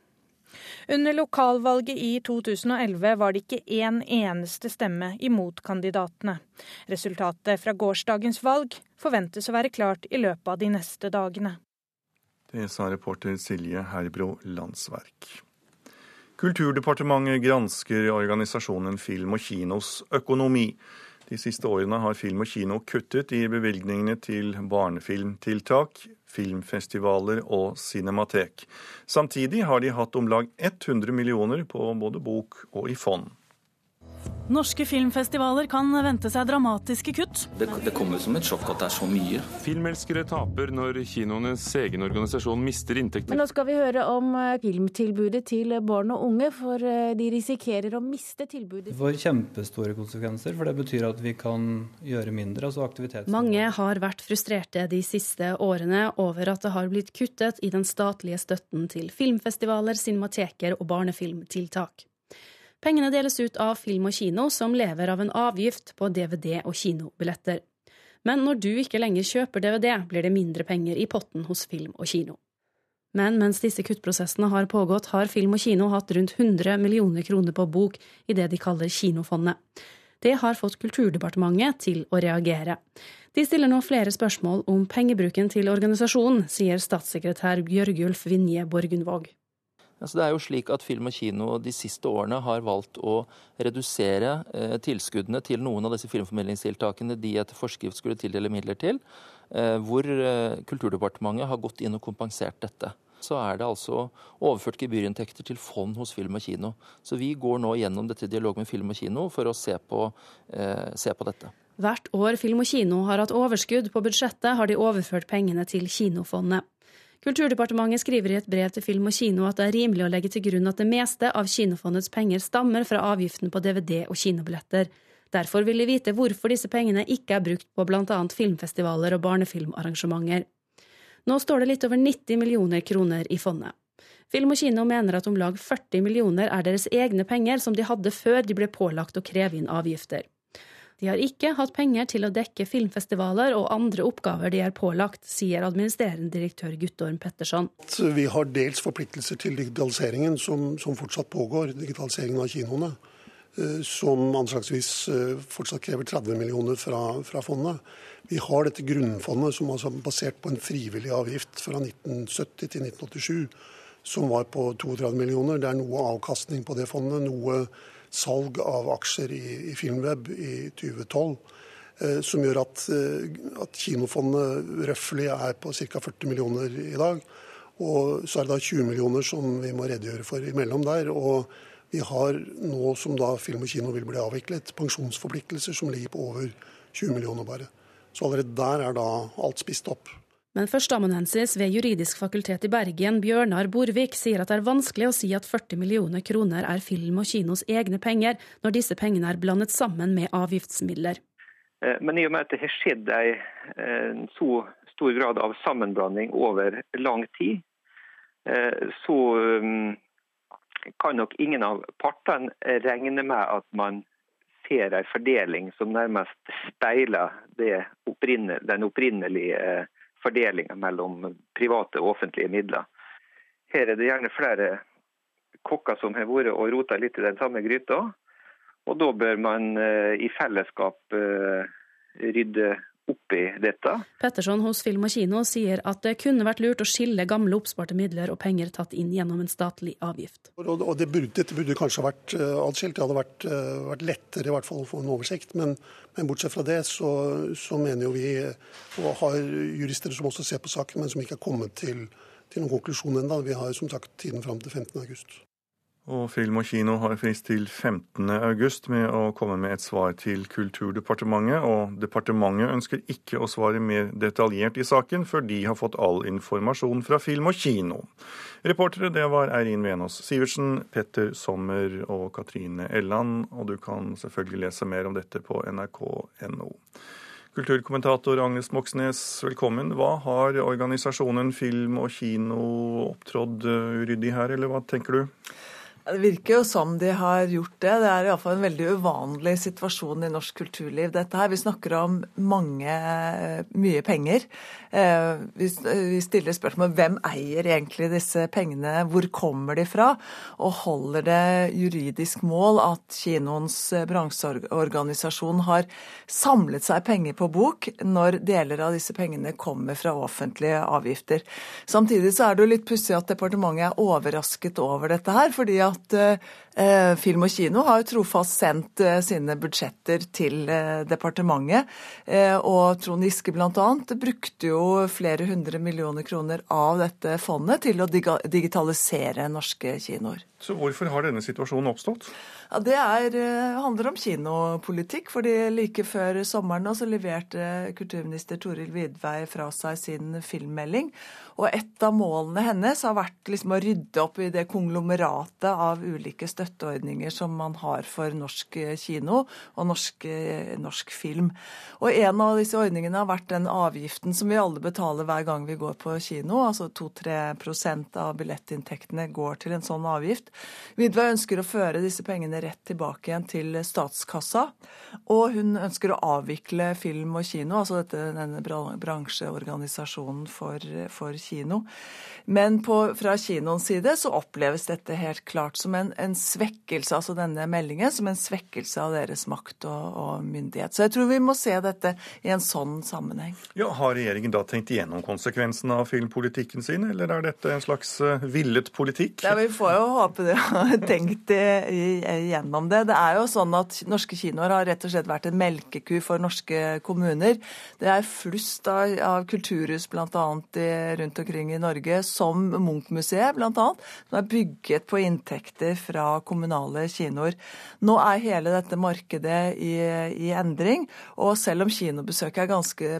Under lokalvalget i 2011 var det ikke én eneste stemme imot kandidatene. Resultatet fra gårsdagens valg forventes å være klart i løpet av de neste dagene. Det sa reporter Silje Herbro Landsverk. Kulturdepartementet gransker organisasjonen Film og kinos økonomi. De siste årene har Film og kino kuttet i bevilgningene til barnefilmtiltak, filmfestivaler og cinematek. Samtidig har de hatt om lag 100 millioner på både bok og i fond. Norske filmfestivaler kan vente seg dramatiske kutt. Det, det kommer som et sjokk at det er så mye. Filmelskere taper når kinoenes egen organisasjon mister inntekter. Men nå skal vi høre om eh, filmtilbudet til barn og unge, for eh, de risikerer å miste tilbudet. Det får kjempestore konsekvenser, for det betyr at vi kan gjøre mindre. altså aktivitet. Mange har vært frustrerte de siste årene over at det har blitt kuttet i den statlige støtten til filmfestivaler, cinemateker og barnefilmtiltak. Pengene deles ut av Film og Kino, som lever av en avgift på DVD og kinobilletter. Men når du ikke lenger kjøper DVD, blir det mindre penger i potten hos Film og Kino. Men mens disse kuttprosessene har pågått, har Film og Kino hatt rundt 100 millioner kroner på bok i det de kaller Kinofondet. Det har fått Kulturdepartementet til å reagere. De stiller nå flere spørsmål om pengebruken til organisasjonen, sier statssekretær Bjørgulf Vinje Borgundvåg. Altså det er jo slik at Film og Kino de siste årene har valgt å redusere eh, tilskuddene til noen av disse filmformidlingstiltakene de etter forskrift skulle tildele midler til, eh, hvor eh, Kulturdepartementet har gått inn og kompensert dette. Så er det altså overført gebyrinntekter til fond hos Film og Kino. Så vi går nå gjennom dette i dialog med Film og Kino for å se på, se på dette. Hvert år Film og Kino har hatt overskudd på budsjettet, har de overført pengene til Kinofondet. Kulturdepartementet skriver i et brev til Film og Kino at det er rimelig å legge til grunn at det meste av Kinofondets penger stammer fra avgiften på DVD og kinobilletter. Derfor vil de vite hvorfor disse pengene ikke er brukt på bl.a. filmfestivaler og barnefilmarrangementer. Nå står det litt over 90 millioner kroner i fondet. Film og Kino mener at om lag 40 millioner er deres egne penger som de hadde før de ble pålagt å kreve inn avgifter. De har ikke hatt penger til å dekke filmfestivaler og andre oppgaver de er pålagt, sier administrerende direktør Guttorm Petterson. Vi har dels forpliktelser til digitaliseringen som, som fortsatt pågår, digitaliseringen av kinoene. Eh, som anslagsvis eh, fortsatt krever 30 millioner fra, fra fondet. Vi har dette grunnfondet som altså er basert på en frivillig avgift fra 1970 til 1987, som var på 32 millioner. Det er noe avkastning på det fondet. noe salg av aksjer i, i Filmweb i 2012. Eh, som gjør at, eh, at kinofondet røftlig er på ca. 40 millioner i dag. Og så er det da 20 millioner som vi må redegjøre for imellom der. Og vi har nå som da film og kino vil bli avviklet, pensjonsforpliktelser som ligger på over 20 millioner bare. Så allerede der er da alt spist opp. Men førsteamanuensis ved Juridisk fakultet i Bergen, Bjørnar Borvik, sier at det er vanskelig å si at 40 millioner kroner er film og kinos egne penger, når disse pengene er blandet sammen med avgiftsmidler. Eh, men i og med at det har skjedd en så stor grad av sammenblanding over lang tid, eh, så mm, kan nok ingen av partene regne med at man ser en fordeling som nærmest speiler den opprinnelige fordelinga mellom private og offentlige midler. Her er det gjerne flere kokker som har vært og rota litt i den samme gryta. Og da bør man eh, i fellesskap eh, rydde opp i dette. Petterson hos Film og Kino sier at det kunne vært lurt å skille gamle oppsparte midler og penger tatt inn gjennom en statlig avgift. Og det burde, Dette burde kanskje vært uh, atskilt. Det hadde vært, uh, vært, lettere i hvert fall å få en oversikt. Men, men bortsett fra det så, så, mener jo vi, og har jurister som også ser på saken, men som ikke har kommet til, til noen konklusjon ennå. Vi har som sagt tiden fram til 15. Og Film og Kino har frist til 15.8 med å komme med et svar til Kulturdepartementet, og departementet ønsker ikke å svare mer detaljert i saken, før de har fått all informasjon fra Film og Kino. Reportere det var Eirin Venås Sivertsen, Petter Sommer og Katrine Elland, og du kan selvfølgelig lese mer om dette på nrk.no. Kulturkommentator Agnes Moxnes, velkommen. Hva har organisasjonen Film og Kino opptrådt uryddig her, eller hva tenker du? Det virker jo som de har gjort det. Det er iallfall en veldig uvanlig situasjon i norsk kulturliv. dette her. Vi snakker om mange, mye penger. Eh, vi stiller spørsmål hvem eier egentlig disse pengene, hvor kommer de fra? Og holder det juridisk mål at kinoens bransjeorganisasjon har samlet seg penger på bok når deler av disse pengene kommer fra offentlige avgifter? Samtidig så er det jo litt pussig at departementet er overrasket over dette her. fordi at at eh, Film og Kino har trofast sendt eh, sine budsjetter til eh, departementet. Eh, og Trond Giske bl.a. brukte jo flere hundre millioner kroner av dette fondet til å digitalisere norske kinoer. Så hvorfor har denne situasjonen oppstått? Ja, Det er, eh, handler om kinopolitikk. fordi Like før sommeren så leverte kulturminister Toril Vidvei fra seg sin filmmelding. Og et av målene hennes har vært liksom å rydde opp i det konglomeratet av ulike støtteordninger som man har for norsk eh, kino og norsk, eh, norsk film. Og en av disse ordningene har vært den avgiften som vi alle betaler hver gang vi går på kino. Altså 2-3% av billettinntektene går til en sånn avgift. Vidva ønsker å føre disse pengene rett tilbake igjen til statskassa. Og hun ønsker å avvikle film og kino, altså dette, denne bransjeorganisasjonen for, for kino. Men på, fra kinoens side så oppleves dette helt klart som en, en, svekkelse, altså denne meldingen, som en svekkelse av deres makt og, og, myndighet. Så jeg tror vi må se dette i en sånn sammenheng. Ja, Har regjeringen da tenkt igjennom konsekvensene av filmpolitikken sin, eller er dette en slags uh, villet politikk? Ja, Vi får jo håpe de har tenkt igjennom det. Det er jo sånn at norske kinoer har rett og slett vært en melkeku for norske kommuner. Det er flust av, av kulturhus bl.a. rundt omkring i Norge som Munch-museet bl.a., som er bygget på inntekter fra kommunale kinoer. Nå er hele dette markedet i, i endring, og selv om kinobesøket er ganske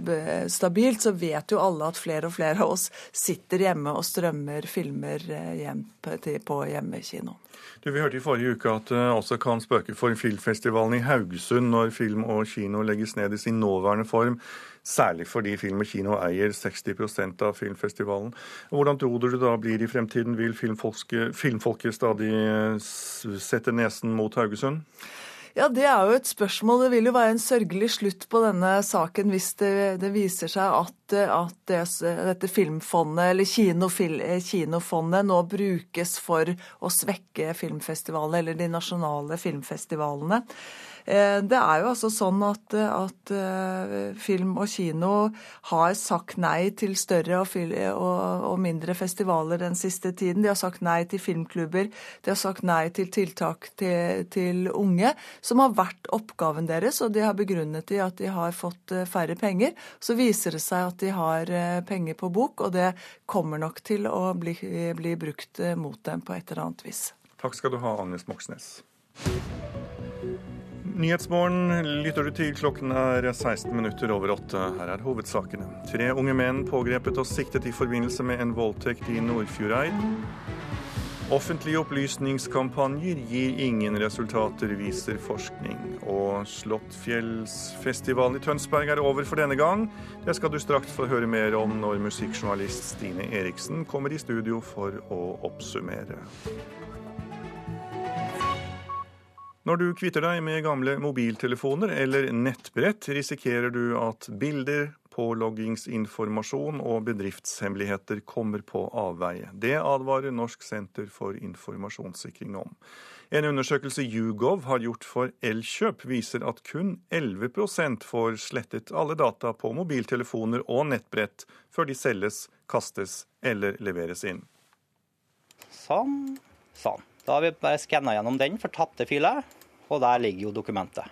stabilt, så vet jo alle at flere og flere av oss sitter hjemme og strømmer filmer eh, hjem på hjemmekinoen. Du, Vi hørte i forrige uke at det også kan spøke for filmfestivalen i Haugesund når film og kino legges ned i sin nåværende form. Særlig fordi Film og Kino eier 60% av filmfestivalen. Hvordan tror du det da blir i fremtiden? Vil filmfolket, filmfolket stadig sette nesen mot Haugesund? Ja, Det er jo et spørsmål. Det vil jo være en sørgelig slutt på denne saken hvis det, det viser seg at, at det, dette filmfondet, eller kinofil, kinofondet, nå brukes for å svekke filmfestivalene, eller de nasjonale filmfestivalene. Eh, det er jo altså sånn at, at, eh, film og kino har sagt nei til større og, og, og, mindre festivaler den siste tiden. De har sagt nei til filmklubber, de har sagt nei til tiltak til, til unge, som har vært oppgaven deres, og de har begrunnet i at de har fått eh, færre penger. Så viser det seg at de har penger på bok, og det kommer nok til å bli, bli brukt mot dem på et eller annet vis. Takk skal du ha, Agnes Moxnes. Nyhetsmorgen lytter du til. Klokken er 16 minutter over åtte. Her er hovedsakene. Tre unge menn pågrepet og siktet i forbindelse med en voldtekt i Nordfjordeid. Offentlige opplysningskampanjer gir ingen resultater, viser forskning. Og Slåttfjellsfestivalen i Tønsberg er over for denne gang. Det skal du straks få høre mer om når musikkjournalist Stine Eriksen kommer i studio for å oppsummere. Når du kvitter deg med gamle mobiltelefoner eller nettbrett, risikerer du at bilder, påloggingsinformasjon og bedriftshemmeligheter kommer på avveie. Det advarer Norsk senter for informasjonssikring om. En undersøkelse Yougov har gjort for Elkjøp, viser at kun 11 får slettet alle data på mobiltelefoner og nettbrett før de selges, kastes eller leveres inn. Sånn. Sånn. Da har vi bare skanna gjennom den, for tapte filer, og der ligger jo dokumentet.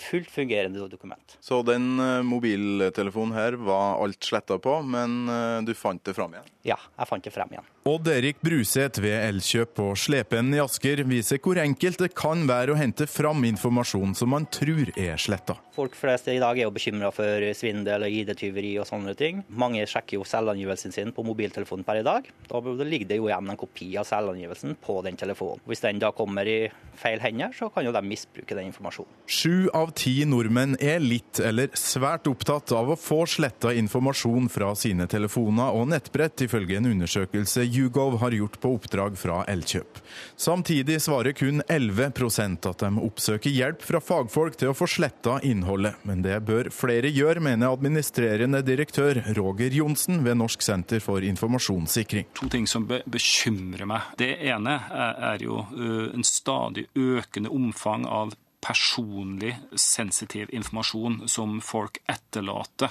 Fullt fungerende dokument. Så den eh, mobiltelefonen her var alt sletta på, men eh, du fant det fram igjen? Ja, jeg fant det frem igjen. Odd-Erik Bruseth ved Elkjøp på Slepen i Asker viser hvor enkelt det kan være å hente fram informasjon som man tror er sletta. Folk flest i dag er jo bekymra for svindel og ID-tyveri og sånne ting. Mange sjekker jo selvangivelsen sin på mobiltelefonen per i dag. Da ligger det jo igjen en kopi av selvangivelsen på den telefonen. Hvis den da kommer i feil hender, så kan jo de misbruke den informasjonen. Sju av ti nordmenn er litt eller svært opptatt av å få sletta informasjon fra sine telefoner og nettbrett, ifølge en undersøkelse Yougov har gjort på oppdrag fra Elkjøp. Samtidig svarer kun 11% at de oppsøker hjelp fra fagfolk til å få sletta innholdet. Men det bør flere gjøre, mener administrerende direktør Roger Johnsen ved Norsk senter for informasjonssikring. To ting som bekymrer meg. Det ene er jo en stadig økende omfang av personlig sensitiv informasjon som folk etterlater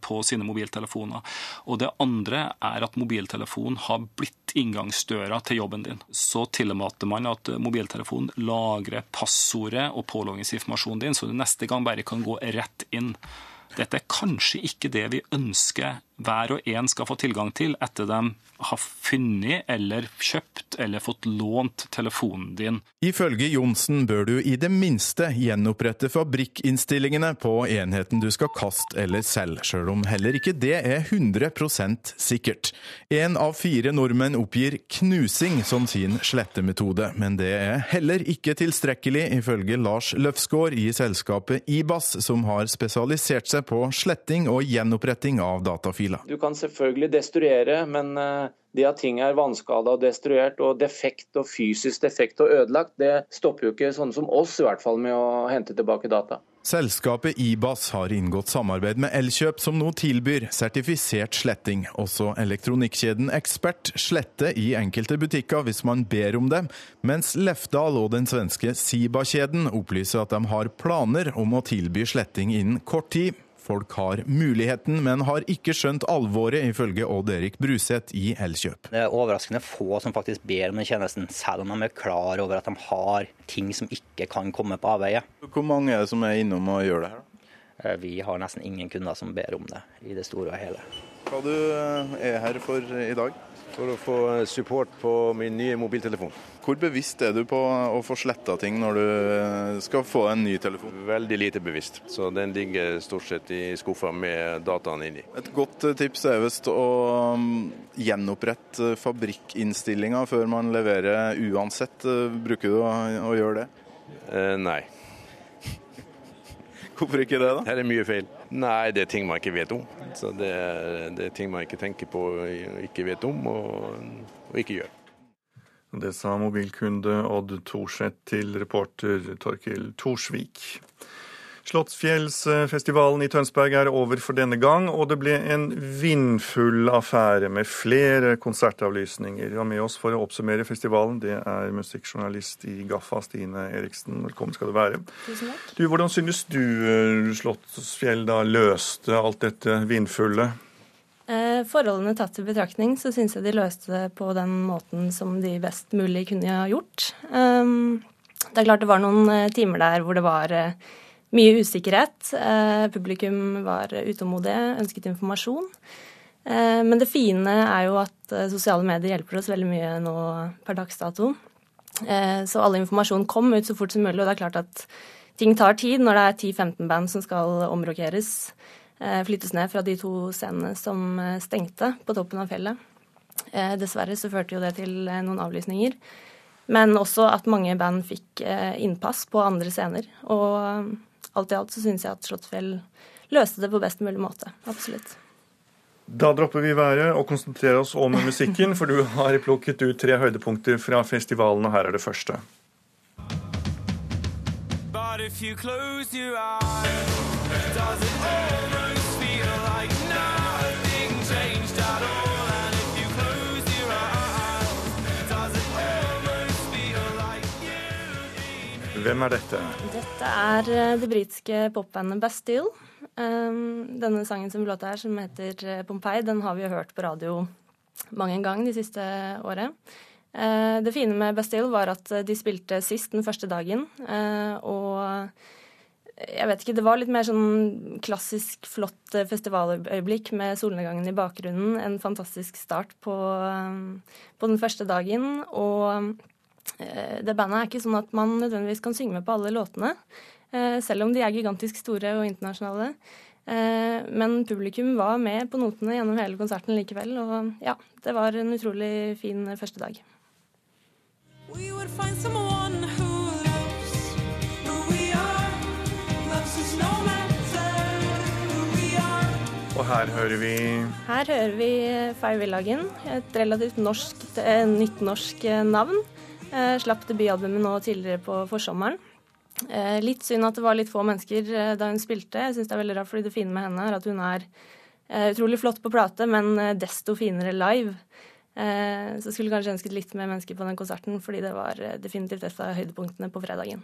på sine mobiltelefoner. Og det andre er at mobiltelefonen har blitt inngangsdøra til jobben din. Så tillater man at mobiltelefonen lagrer passordet og påloggingsinformasjonen din, så du neste gang bare kan gå rett inn. Dette er kanskje ikke det vi ønsker hver og en skal få tilgang til etter de har funnet eller kjøpt eller fått lånt telefonen din. Ifølge Johnsen bør du i det minste gjenopprette fabrikkinnstillingene på enheten du skal kaste eller selge, sjøl om heller ikke det er 100% sikkert. En av fire nordmenn oppgir knusing som sin slettemetode, men det er heller ikke tilstrekkelig, ifølge Lars Løfsgaard i selskapet IBAS, som har spesialisert seg på sletting og gjenoppretting av datafiler. Du kan selvfølgelig destruere, men eh, det at ting er vannskada og destruert og defekt og fysisk defekt og ødelagt, det stopper jo ikke sånne som oss i hvert fall med å hente tilbake data. Selskapet Ibas har inngått samarbeid med Elkjøp, som nå tilbyr sertifisert sletting. Også elektronikkjeden Ekspert sletter i enkelte butikker hvis man ber om det, mens Lefdal og den svenske Siba-kjeden opplyser at de har planer om å tilby sletting innen kort tid. Folk har muligheten, men har ikke skjønt alvoret, ifølge Odd Erik Bruseth i Elkjøp. Det er overraskende få som faktisk ber om den tjenesten, selv om de er klar over at de har ting som ikke kan komme på avveie. Hvor mange er det som er innom og gjør det her? Eh, vi har nesten ingen kunder som ber om det, i det store og hele. Hva du eh, er her for i dag? For å få support på min nye mobiltelefon. Hvor bevisst er du på å få sletta ting når du eh, skal få en ny telefon? Veldig lite bevisst. Så den ligger stort sett i skuffa med dataene inni. Et godt tips er visst å mm, gjenopprette fabrikkinnstillinga før man leverer uansett. Bruker du å, gjøre det? Eh, nei. Hvorfor ikke det, da? Her er mye feil. Nei, det er ting man ikke vet om. Så det er, det er ting man ikke tenker på, ikke vet om og, og ikke gjør. Det sa mobilkunde Odd Thorseth til reporter Torkil Torsvik. Slottsfjellsfestivalen i Tønsberg er over for denne gang, og det ble en vindfull affære med flere konsertavlysninger. Og med oss for å oppsummere festivalen, det er musikkjournalist i Gaffa, Stine Eriksen. Velkommen skal du være. Tusen takk. Du, Hvordan synes du eh, Slottsfjell da løste alt dette vindfulle? Eh, forholdene tatt i betraktning, så syns jeg de løste det på den måten som de best mulig kunne ha gjort. Um, det er klart det var noen eh, timer der hvor det var mye usikkerhet. Eh, publikum var utålmodige, ønsket informasjon. Eh, men det fine er jo at eh, sosiale medier hjelper oss veldig mye nå per dags dato. Så all informasjon kom ut så fort som mulig, og det er klart at ting tar tid når det er 10-15 band som skal omrokeres. Flyttes ned fra de to scenene som stengte på toppen av fjellet. Dessverre så førte jo det til noen avlysninger. Men også at mange band fikk innpass på andre scener. Og alt i alt så syns jeg at Slottsfjell løste det på best mulig måte. Absolutt. Da dropper vi været og konsentrerer oss om musikken, for du har plukket ut tre høydepunkter fra festivalen, og her er det første. But if you close your eyes, does it almost feel like nothing changed at all? Hvem er dette? Dette er eh, det britiske popbandet Bastille. Um, denne sangen som låter her, som heter eh, Pompeii, den har vi jo hørt på radio mange ganger de siste året. Eh, det fine med Bastille var at de spilte sist den første dagen. Og jeg vet ikke, det var litt mer sånn klassisk flott festivaløyeblikk med solnedgangen i bakgrunnen. En fantastisk start på, på den første dagen. Og det bandet er ikke sånn at man nødvendigvis kan synge med på alle låtene. Selv om de er gigantisk store og internasjonale. Men publikum var med på notene gjennom hele konserten likevel. Og ja, det var en utrolig fin første dag. We would find someone who Og her hører vi Her hører vi Fire Villagen, et relativt norsk, eh, nytt norsk eh, navn. Eh, slapp debutalbumet nå tidligere på forsommeren. Eh, litt synd at det var litt få mennesker eh, da hun spilte. Jeg synes det er veldig rart, fordi det fine med henne er at hun er eh, utrolig flott på plate, men desto finere live. Så skulle kanskje ønsket litt mer mennesker på den konserten, fordi det var definitivt et av høydepunktene på fredagen.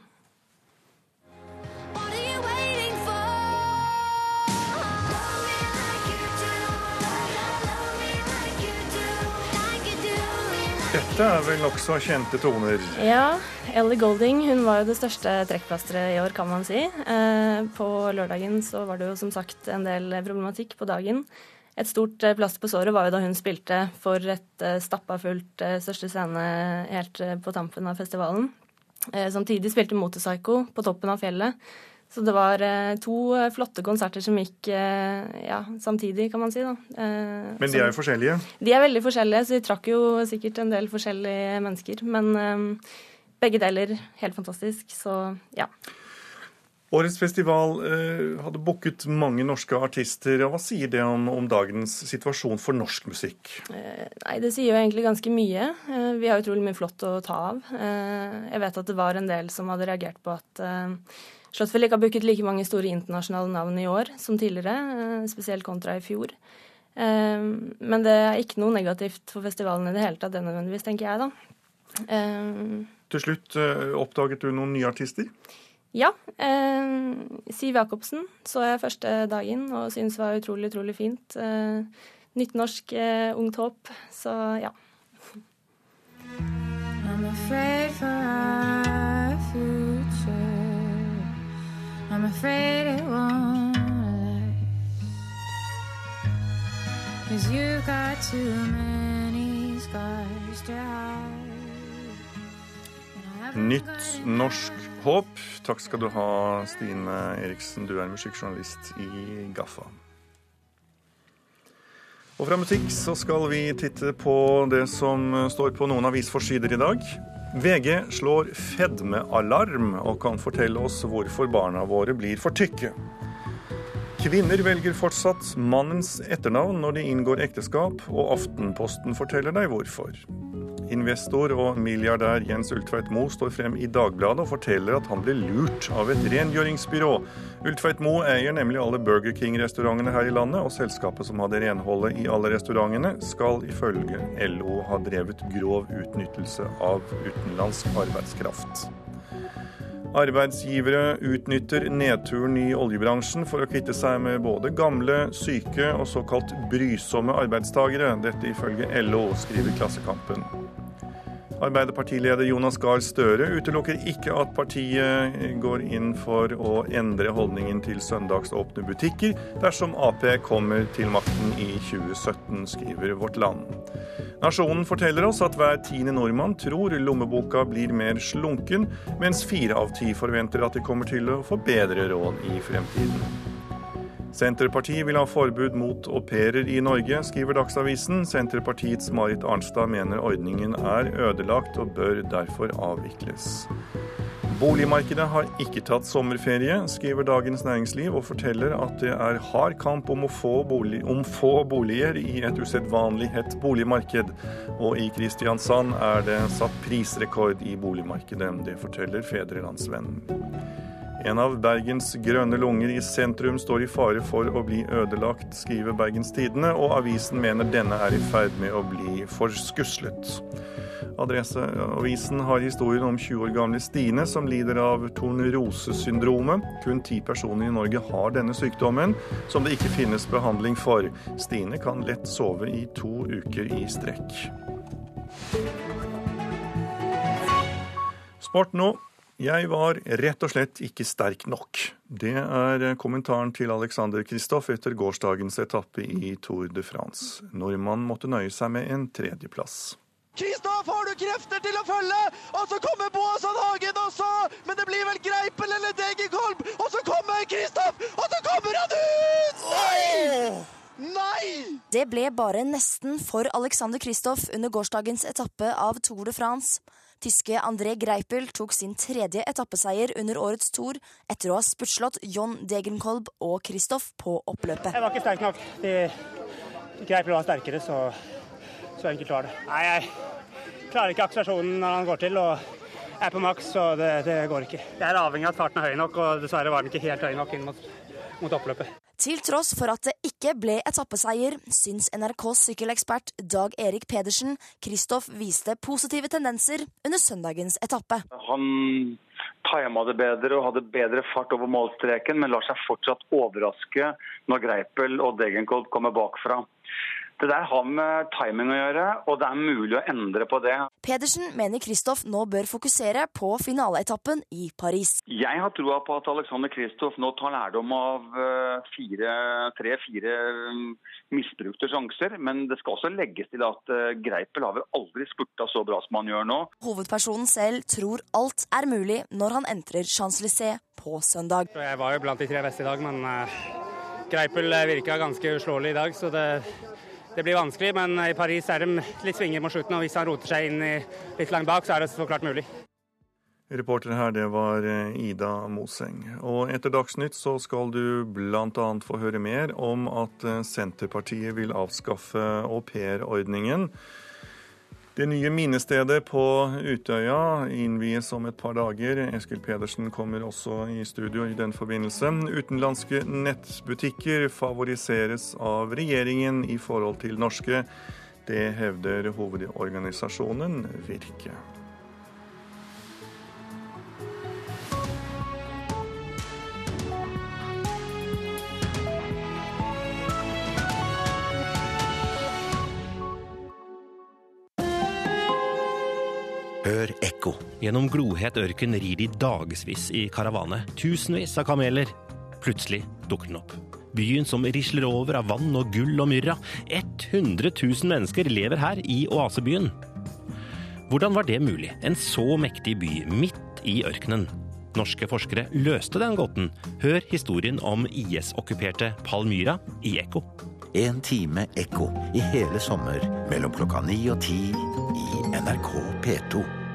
Dette er vel nokså kjente toner? Ja. Ellie Golding hun var jo det største trekkplasteret i år, kan man si. Eh, på lørdagen så var det jo som sagt en del problematikk på dagen. et stort plaster på såret var jo da hun spilte for et stappa fullt største scene helt på tampen av festivalen. Samtidig spilte Motorpsycho på toppen av fjellet. Så det var to flotte konserter som gikk ja, samtidig, kan man si. da. Men de er jo forskjellige? De er veldig forskjellige, så de trakk jo sikkert en del forskjellige mennesker. Men begge deler helt fantastisk, så ja. Årets festival eh, hadde booket mange norske artister. og Hva sier det om, om, dagens situasjon for norsk musikk? Eh, nei, Det sier jo egentlig ganske mye. Eh, vi har utrolig mye flott å ta av. Eh, jeg vet at det var en del som hadde reagert på at eh, Slottsfjell ikke har booket like mange store internasjonale navn i år som tidligere, eh, spesielt kontra i fjor. Men det er ikke noe negativt for festivalen i det hele tatt, det nødvendigvis, tenker jeg da. Til slutt, oppdaget du noen nye artister? Ja. Eh, Siv Jacobsen så jeg første dagen og syntes var utrolig, utrolig fint. Eh, nytt norsk eh, ungt håp. Så ja. I'm afraid for I'm afraid it won't last. Cause you've got too many scars to hide. Nytt norsk håp. Takk skal du ha, Stine Eriksen. Du er musikkjournalist i Gaffa. Og fra musikk så skal vi titte på det som står på noen avisforsider i dag. VG slår fedmealarm og kan fortelle oss hvorfor barna våre blir for tykke. Kvinner velger fortsatt mannens etternavn når de inngår ekteskap, og Aftenposten forteller deg hvorfor. Investor og milliardær Jens Ultveit Moe står frem i Dagbladet og forteller at han ble lurt av et rengjøringsbyrå. Ultveit Moe eier nemlig alle Burger King-restaurantene her i landet, og selskapet som hadde renholdet i alle restaurantene, skal ifølge LO ha drevet grov utnyttelse av utenlandsk arbeidskraft. Arbeidsgivere utnytter nedturen i oljebransjen for å kvitte seg med både gamle, syke og såkalt brysomme arbeidstagere. Dette ifølge LO, skriver Klassekampen. Arbeiderpartileder Jonas Gahr Støre utelukker ikke at partiet går inn for å endre holdningen til søndagsåpne butikker dersom Ap kommer til makten i 2017, skriver Vårt Land. Nasjonen forteller oss at hver tiende nordmann tror lommeboka blir mer slunken, mens fire av ti forventer at de kommer til å få bedre råd i fremtiden. Senterpartiet vil ha forbud mot au pairer i Norge, skriver Dagsavisen. Senterpartiets Marit Arnstad mener ordningen er ødelagt og bør derfor avvikles. Boligmarkedet har ikke tatt sommerferie, skriver Dagens Næringsliv, og forteller at det er hard kamp om, få, bolig, om få boliger i et usedvanlig hett boligmarked. Og i Kristiansand er det satt prisrekord i boligmarkedet. Det forteller Fedrelandsvennen. En av Bergens grønne lunger i sentrum står i fare for å bli ødelagt, skriver Bergens Tidende, og avisen mener denne er i ferd med å bli forskuslet. Adresseavisen har historien om 20 år gamle Stine som lider av tornerosesyndromet. Kun ti personer i Norge har denne sykdommen, som det ikke finnes behandling for. Stine kan lett sove i to uker i strekk. Sport nå. Jeg var rett og slett ikke sterk nok. Det er kommentaren til Alexander Kristoff etter gårsdagens etappe i Tour de France. Nordmannen måtte nøye seg med en tredjeplass. Kristoff, har du krefter til å følge? Og så kommer Boasson Hagen også! Men det blir vel Greipel eller Degerkolb! Og så kommer Kristoff! Og så kommer han ut! Nei! Nei! Det ble bare nesten for Alexander Kristoff under gårsdagens etappe av Tour de France. Tyske André Greipel tok sin tredje etappeseier under årets tour etter å ha spurtslått John Degenkolb og Kristoff på oppløpet. Jeg var ikke sterk nok. De, Greipel var sterkere, så, så enkelt var det. Nei, jeg klarer ikke akselerasjonen når han går til. og jeg er på maks, så det, det, går ikke. Jeg er avhengig av at farten er høy nok, og dessverre var den ikke helt høy nok inn mot, mot oppløpet. Til tross for at det ikke ble etappeseier, syns NRKs sykkelekspert Dag Erik Pedersen Kristoff viste positive tendenser under søndagens etappe. Han tima det bedre og hadde bedre fart over målstreken, men lar seg fortsatt overraske når Greipel og Degenkolb kommer bakfra. Det der har med timing å gjøre, og det er mulig å endre på det. Pedersen mener Kristoff nå bør fokusere på finaleetappen i Paris. Jeg har troa på at Alexander Kristoff nå tar lærdom av tre-fire misbrukte sjanser. Men det skal også legges til at Greipel har vel aldri spurta så bra som han gjør nå. Hovedpersonen selv tror alt er mulig når han entrer Champs-Élysées på søndag. Jeg var jo blant de tre beste i dag, men Greipel virka ganske uslåelig i dag. så det det blir vanskelig, men i Paris er de litt svinger mot slutten. og Hvis han roter seg inn litt langt bak, så er det så klart mulig. Reporter her, det var Ida Moseng. Og etter Dagsnytt så skal du bl.a. få høre mer om at Senterpartiet vil avskaffe aupairordningen. Det nye minnestedet på Utøya innvies om et par dager. Eskil Pedersen kommer også i studio i den forbindelse. Utenlandske nettbutikker favoriseres av regjeringen i forhold til norske. Det hevder hovedorganisasjonen Virke. Hør ekko. Gjennom glohet ørken rir de dagevis i karavane. Tusenvis av kameler. Plutselig dukker den opp. Byen som risler over av vann og gull og myrra. 100 000 mennesker lever her i oasebyen. Hvordan var det mulig? En så mektig by midt i ørkenen. Norske forskere løste den gåten. Hør historien om IS-okkuperte Palmyra i Ekko. En time ekko i hele sommer mellom klokka ni og ti i NRK P2.